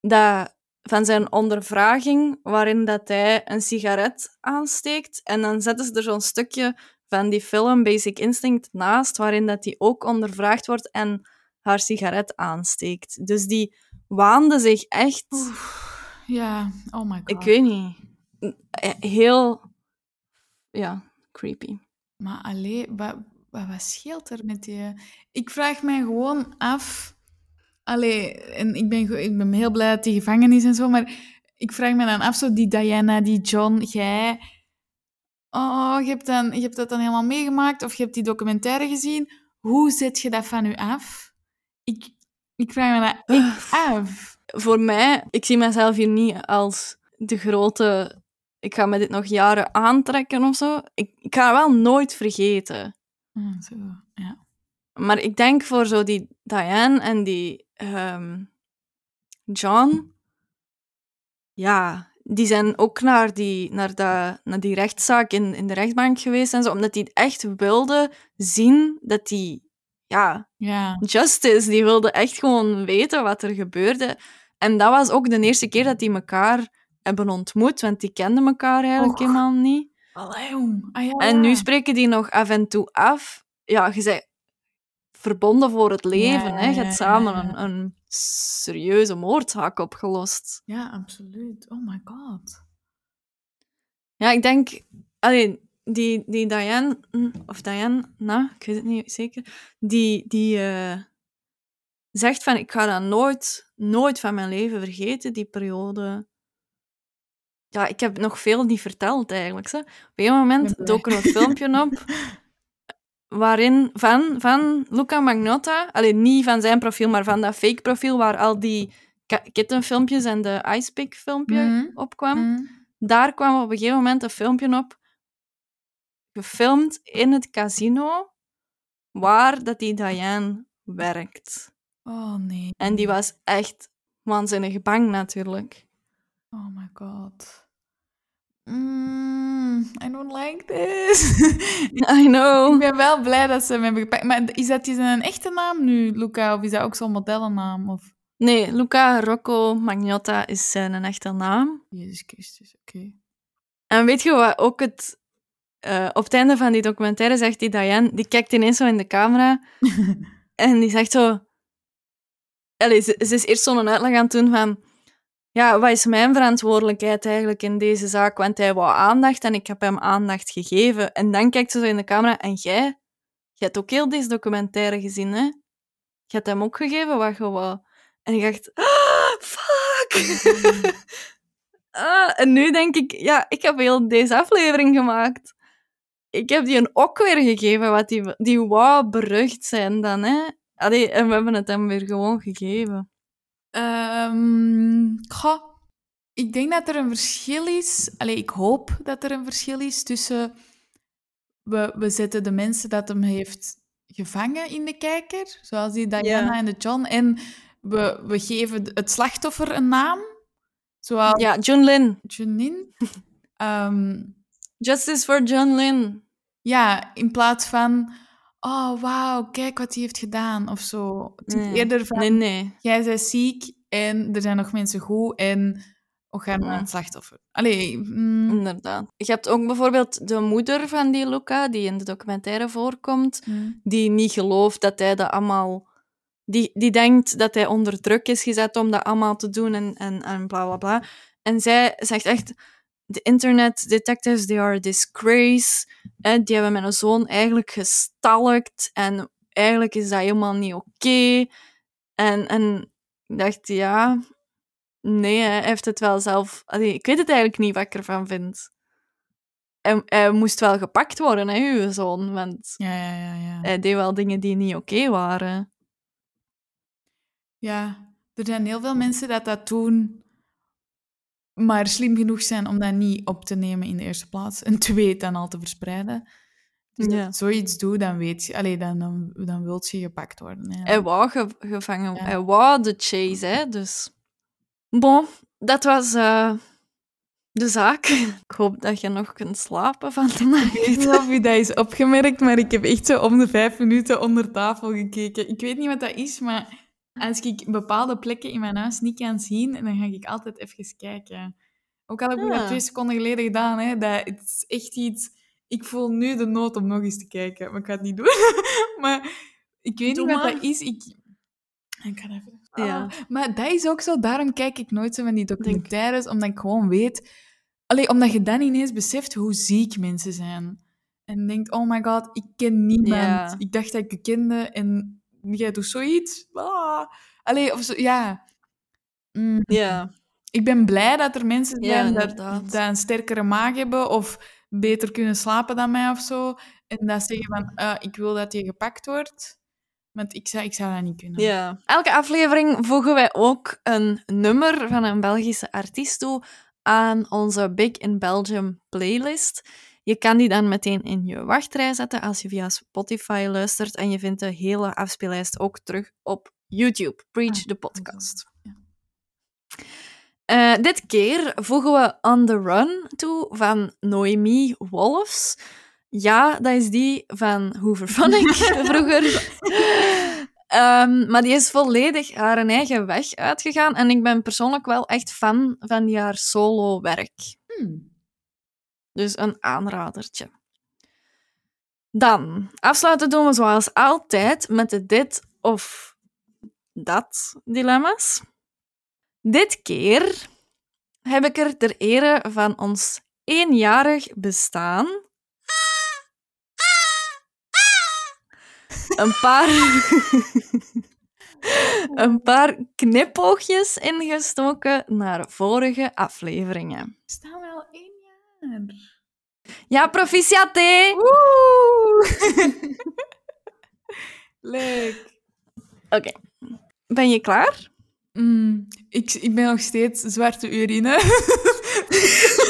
dat, van zijn ondervraging waarin dat hij een sigaret aansteekt. En dan zetten ze er zo'n stukje van die film Basic Instinct naast, waarin dat hij ook ondervraagd wordt en haar sigaret aansteekt. Dus die waande zich echt... Ja, oh my god. Ik weet niet. eh, Heel... Ja, creepy. Maar allee, wat, wat, wat scheelt er met die... Ik vraag mij gewoon af... Allee, en ik ben, ik ben heel blij dat die gevangen is en zo, maar ik vraag me dan af, zo die Diana, die John, jij... Oh, je hebt, dan, je hebt dat dan helemaal meegemaakt, of je hebt die documentaire gezien. Hoe zet je dat van u af? Ik, ik vraag me dat echt af. Voor mij, ik zie mezelf hier niet als de grote... Ik ga me dit nog jaren aantrekken of zo. Ik, ik ga wel nooit vergeten. Ah, zo, ja. Maar ik denk voor zo die Diane en die ehm, John, ja, die zijn ook naar die, naar dat, naar die rechtszaak in, in de rechtbank geweest en zo, omdat die echt wilden zien dat die, ja, Ja. justice, die wilden echt gewoon weten wat er gebeurde. En dat was ook de eerste keer dat die elkaar hebben ontmoet, want die kenden elkaar eigenlijk helemaal niet. Allee, jong. Ah, ja, En nu spreken die nog af en toe af. Ja, je bent verbonden voor het leven. Ja, hè? Je hebt samen. Een, een serieuze moordzaak opgelost. Ja, absoluut. Oh my god. Ja, ik denk... Allee, die, die Diane... hm, Of Diane, nou, ik weet het niet zeker. Die, die eh, zegt van, ik ga dat nooit, nooit van mijn leven vergeten, die periode. Ja, ik heb nog veel niet verteld, eigenlijk. Hè. Op een moment dook er een filmpje op waarin van, van Luca Magnotta, alleen niet van zijn profiel, maar van dat fake profiel waar al die kittenfilmpjes en de icepick filmpje op kwam. Mm. Daar kwam op een gegeven moment een filmpje op, gefilmd in het casino, waar dat die Diane werkt. Oh nee. En die was echt waanzinnig bang natuurlijk. Oh my god. Mm, I don't like this. I ik know. ben wel blij dat ze hem hebben gepakt. Maar is dat zijn echte naam nu, Luca? Of is dat ook zo'n modellennaam? Of... Nee, Luca Rocco Magnotta is zijn echte naam. Jezus Christus, oké. En weet je wat ook het... eh, op het einde van die documentaire zegt die Diane, die kijkt ineens zo in de camera en die zegt zo... Allee, ze, ze is eerst zo'n uitleg aan het doen van... Ja, wat is mijn verantwoordelijkheid eigenlijk in deze zaak? Want hij wou aandacht en ik heb hem aandacht gegeven. En dan kijkt ze zo in de camera en jij... Jij hebt ook heel deze documentaire gezien, hè? Je hebt hem ook gegeven wat je wou. En ik dacht... Ah, fuck! Ah, en nu denk ik... Ja, ik heb heel deze aflevering gemaakt. Ik heb die een ook weer gegeven, wat die, die wou berucht zijn dan, hè? Allee, en we hebben het hem weer gewoon gegeven. Ehm, goh, ik denk dat er een verschil is. Allee, ik hoop dat er een verschil is tussen... We, we zetten de mensen dat hem heeft gevangen in de kijker, zoals die Diana Ja. en de John, en we, we geven het slachtoffer een naam, zoals Ja, John Lin. Janine. Ehm, Justice for John Lin. ja, in plaats van... Oh, wauw, kijk wat hij heeft gedaan, of zo. Het is Nee. eerder van... Nee, nee. jij bent ziek en er zijn nog mensen goed en we gaan het slachtoffer. Allee, mm, Inderdaad. Je hebt ook bijvoorbeeld de moeder van die Luca, die in de documentaire voorkomt, mm, die niet gelooft dat hij dat allemaal... Die, die denkt dat hij onder druk is gezet om dat allemaal te doen en, en, en bla bla bla. En zij zegt echt: de internet detectives, they are a disgrace. Die hebben mijn zoon eigenlijk gestalkt en eigenlijk is dat helemaal niet oké. En, en ik dacht, ja, nee, hij heeft het wel zelf. Allee, ik weet het eigenlijk niet wat ik ervan vind. Hij, hij moest wel gepakt worden, hè, uw zoon, want ja, ja, ja, ja. hij deed wel dingen die niet oké waren. Ja, er zijn heel veel mensen dat dat doen, maar slim genoeg zijn om dat niet op te nemen in de eerste plaats. En twee, dan al te verspreiden. Dus Ja. als je zoiets doet, dan weet je... Allee, dan, dan, dan wilt je gepakt worden. hè. Hij wou ge- gevangen, Ja. hij wou de chase, hè, dus... Bon, dat was eh, de zaak. Ik hoop dat je nog kunt slapen van Ik weet niet of u dat is opgemerkt, maar ik heb echt zo om de vijf minuten onder tafel gekeken. Ik weet niet wat dat is, maar als ik bepaalde plekken in mijn huis niet kan zien, dan ga ik altijd even kijken. Ook al heb ik dat Ah. twee seconden geleden gedaan, hè, dat, het is echt iets... Ik voel nu de nood om nog eens te kijken, maar ik ga het niet doen. maar ik weet Doe niet wat dat is. Ik, ik ga even... Ja. Ah, maar dat is ook zo, daarom kijk ik nooit zo van die documentaires, omdat ik gewoon weet... Allee, omdat je dan ineens beseft hoe ziek mensen zijn. En denkt, oh my god, ik ken niemand. Ja. Ik dacht dat ik je kende en jij doet zoiets. Ah. Allee, of zo, ja. Mm. Ja, Ik ben blij dat er mensen Ja, zijn dat, inderdaad. dat een sterkere maag hebben of beter kunnen slapen dan mij of zo. En dat zeggen van, eh, ik wil dat je gepakt wordt. Want ik zou, ik zou dat niet kunnen. ja. Elke aflevering voegen wij ook een nummer van een Belgische artiest toe aan onze Big in Belgium playlist. Je kan die dan meteen in je wachtrij zetten als je via Spotify luistert. En je vindt de hele afspeellijst ook terug op YouTube. Preach Ah, the podcast. Eh, dit keer voegen we On the Run toe van Noemi Wolfs. Ja, dat is die van Hooverphonic vroeger. Ehm, maar die is volledig haar eigen weg uitgegaan. En ik ben persoonlijk wel echt fan van die haar solo-werk. Hmm. Dus een aanradertje. Dan, afsluiten doen we zoals altijd met de dit of dat dilemma's. Dit keer heb ik er ter ere van ons eenjarig bestaan een paar, een paar knipoogjes ingestoken naar vorige afleveringen. staan wel één. Ja, proficiat, hè? Leuk. Oké. Ben je klaar? Mm, ik, ik ben nog steeds zwarte urine.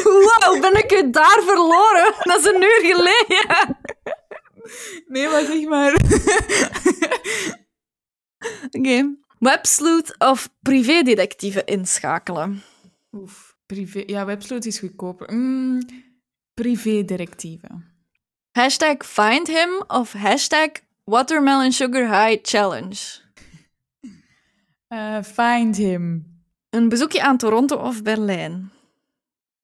Wow, ben ik u daar verloren? Dat is een uur geleden. nee, maar zeg maar. Oké. Websleuth of privédetectieve inschakelen? Oef, privé. Ja, websloot is goedkoper. Mm, privé-directieven. Hashtag find him of hashtag watermelon sugar high challenge? Eh, find him. Een bezoekje aan Toronto of Berlijn?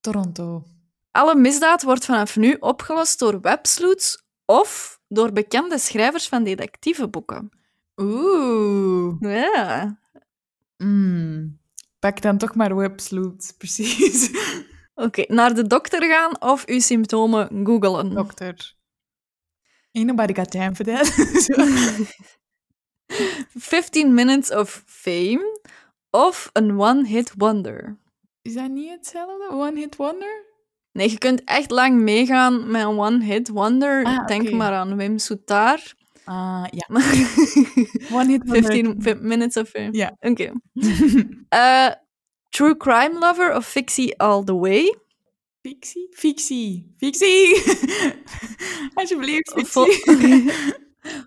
Toronto. Alle misdaad wordt vanaf nu opgelost door websleuths of door bekende schrijvers van detectiveboeken. Oeh. Ja. Mm. Pak dan toch maar websloot, precies. Oké, naar de dokter gaan of uw symptomen googelen? Dokter. Ain't nobody got time for that. Zo. 15 minutes of fame of een one-hit wonder? is dat niet hetzelfde? One hit wonder? Nee, je kunt echt lang meegaan met een one-hit wonder. Ah, Denk maar aan Wim Soutaar. Ah, ja. One hit wonder. 15 fi- minutes of fame. Ja. Oké. Eh, true crime lover of fictie all the way? Fictie? Fictie. Fictie! Alsjeblieft, fictie.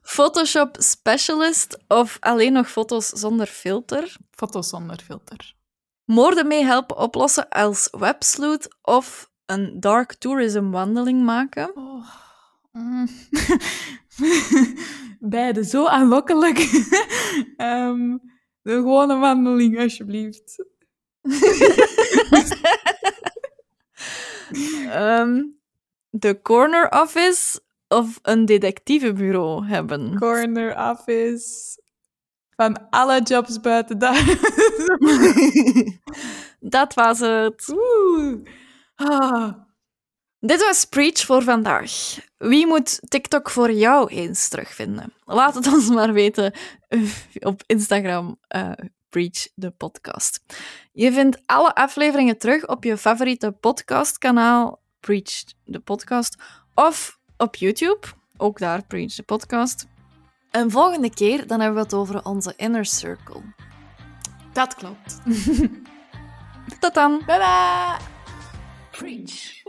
Photoshop specialist of alleen nog foto's zonder filter? Foto's zonder filter. Moorden mee helpen oplossen als websleuth of een dark tourism wandeling maken? Oh. Mm. Beide zo aanlokkelijk. Ehm de gewone wandeling, alsjeblieft. Ehm, de corner office of een detectivebureau hebben? Corner office. Van alle jobs buiten daar. Dat was het. Oeh. Ah. Dit was Preach voor vandaag. Wie moet TikTok voor jou eens terugvinden? Laat het ons maar weten op Instagram, eh, Preach de podcast. Je vindt alle afleveringen terug op je favoriete podcastkanaal, Preach de podcast, of op YouTube, ook daar Preach de podcast. En volgende keer dan hebben we het over onze inner circle. Dat klopt. Tot dan! Tada! Preach.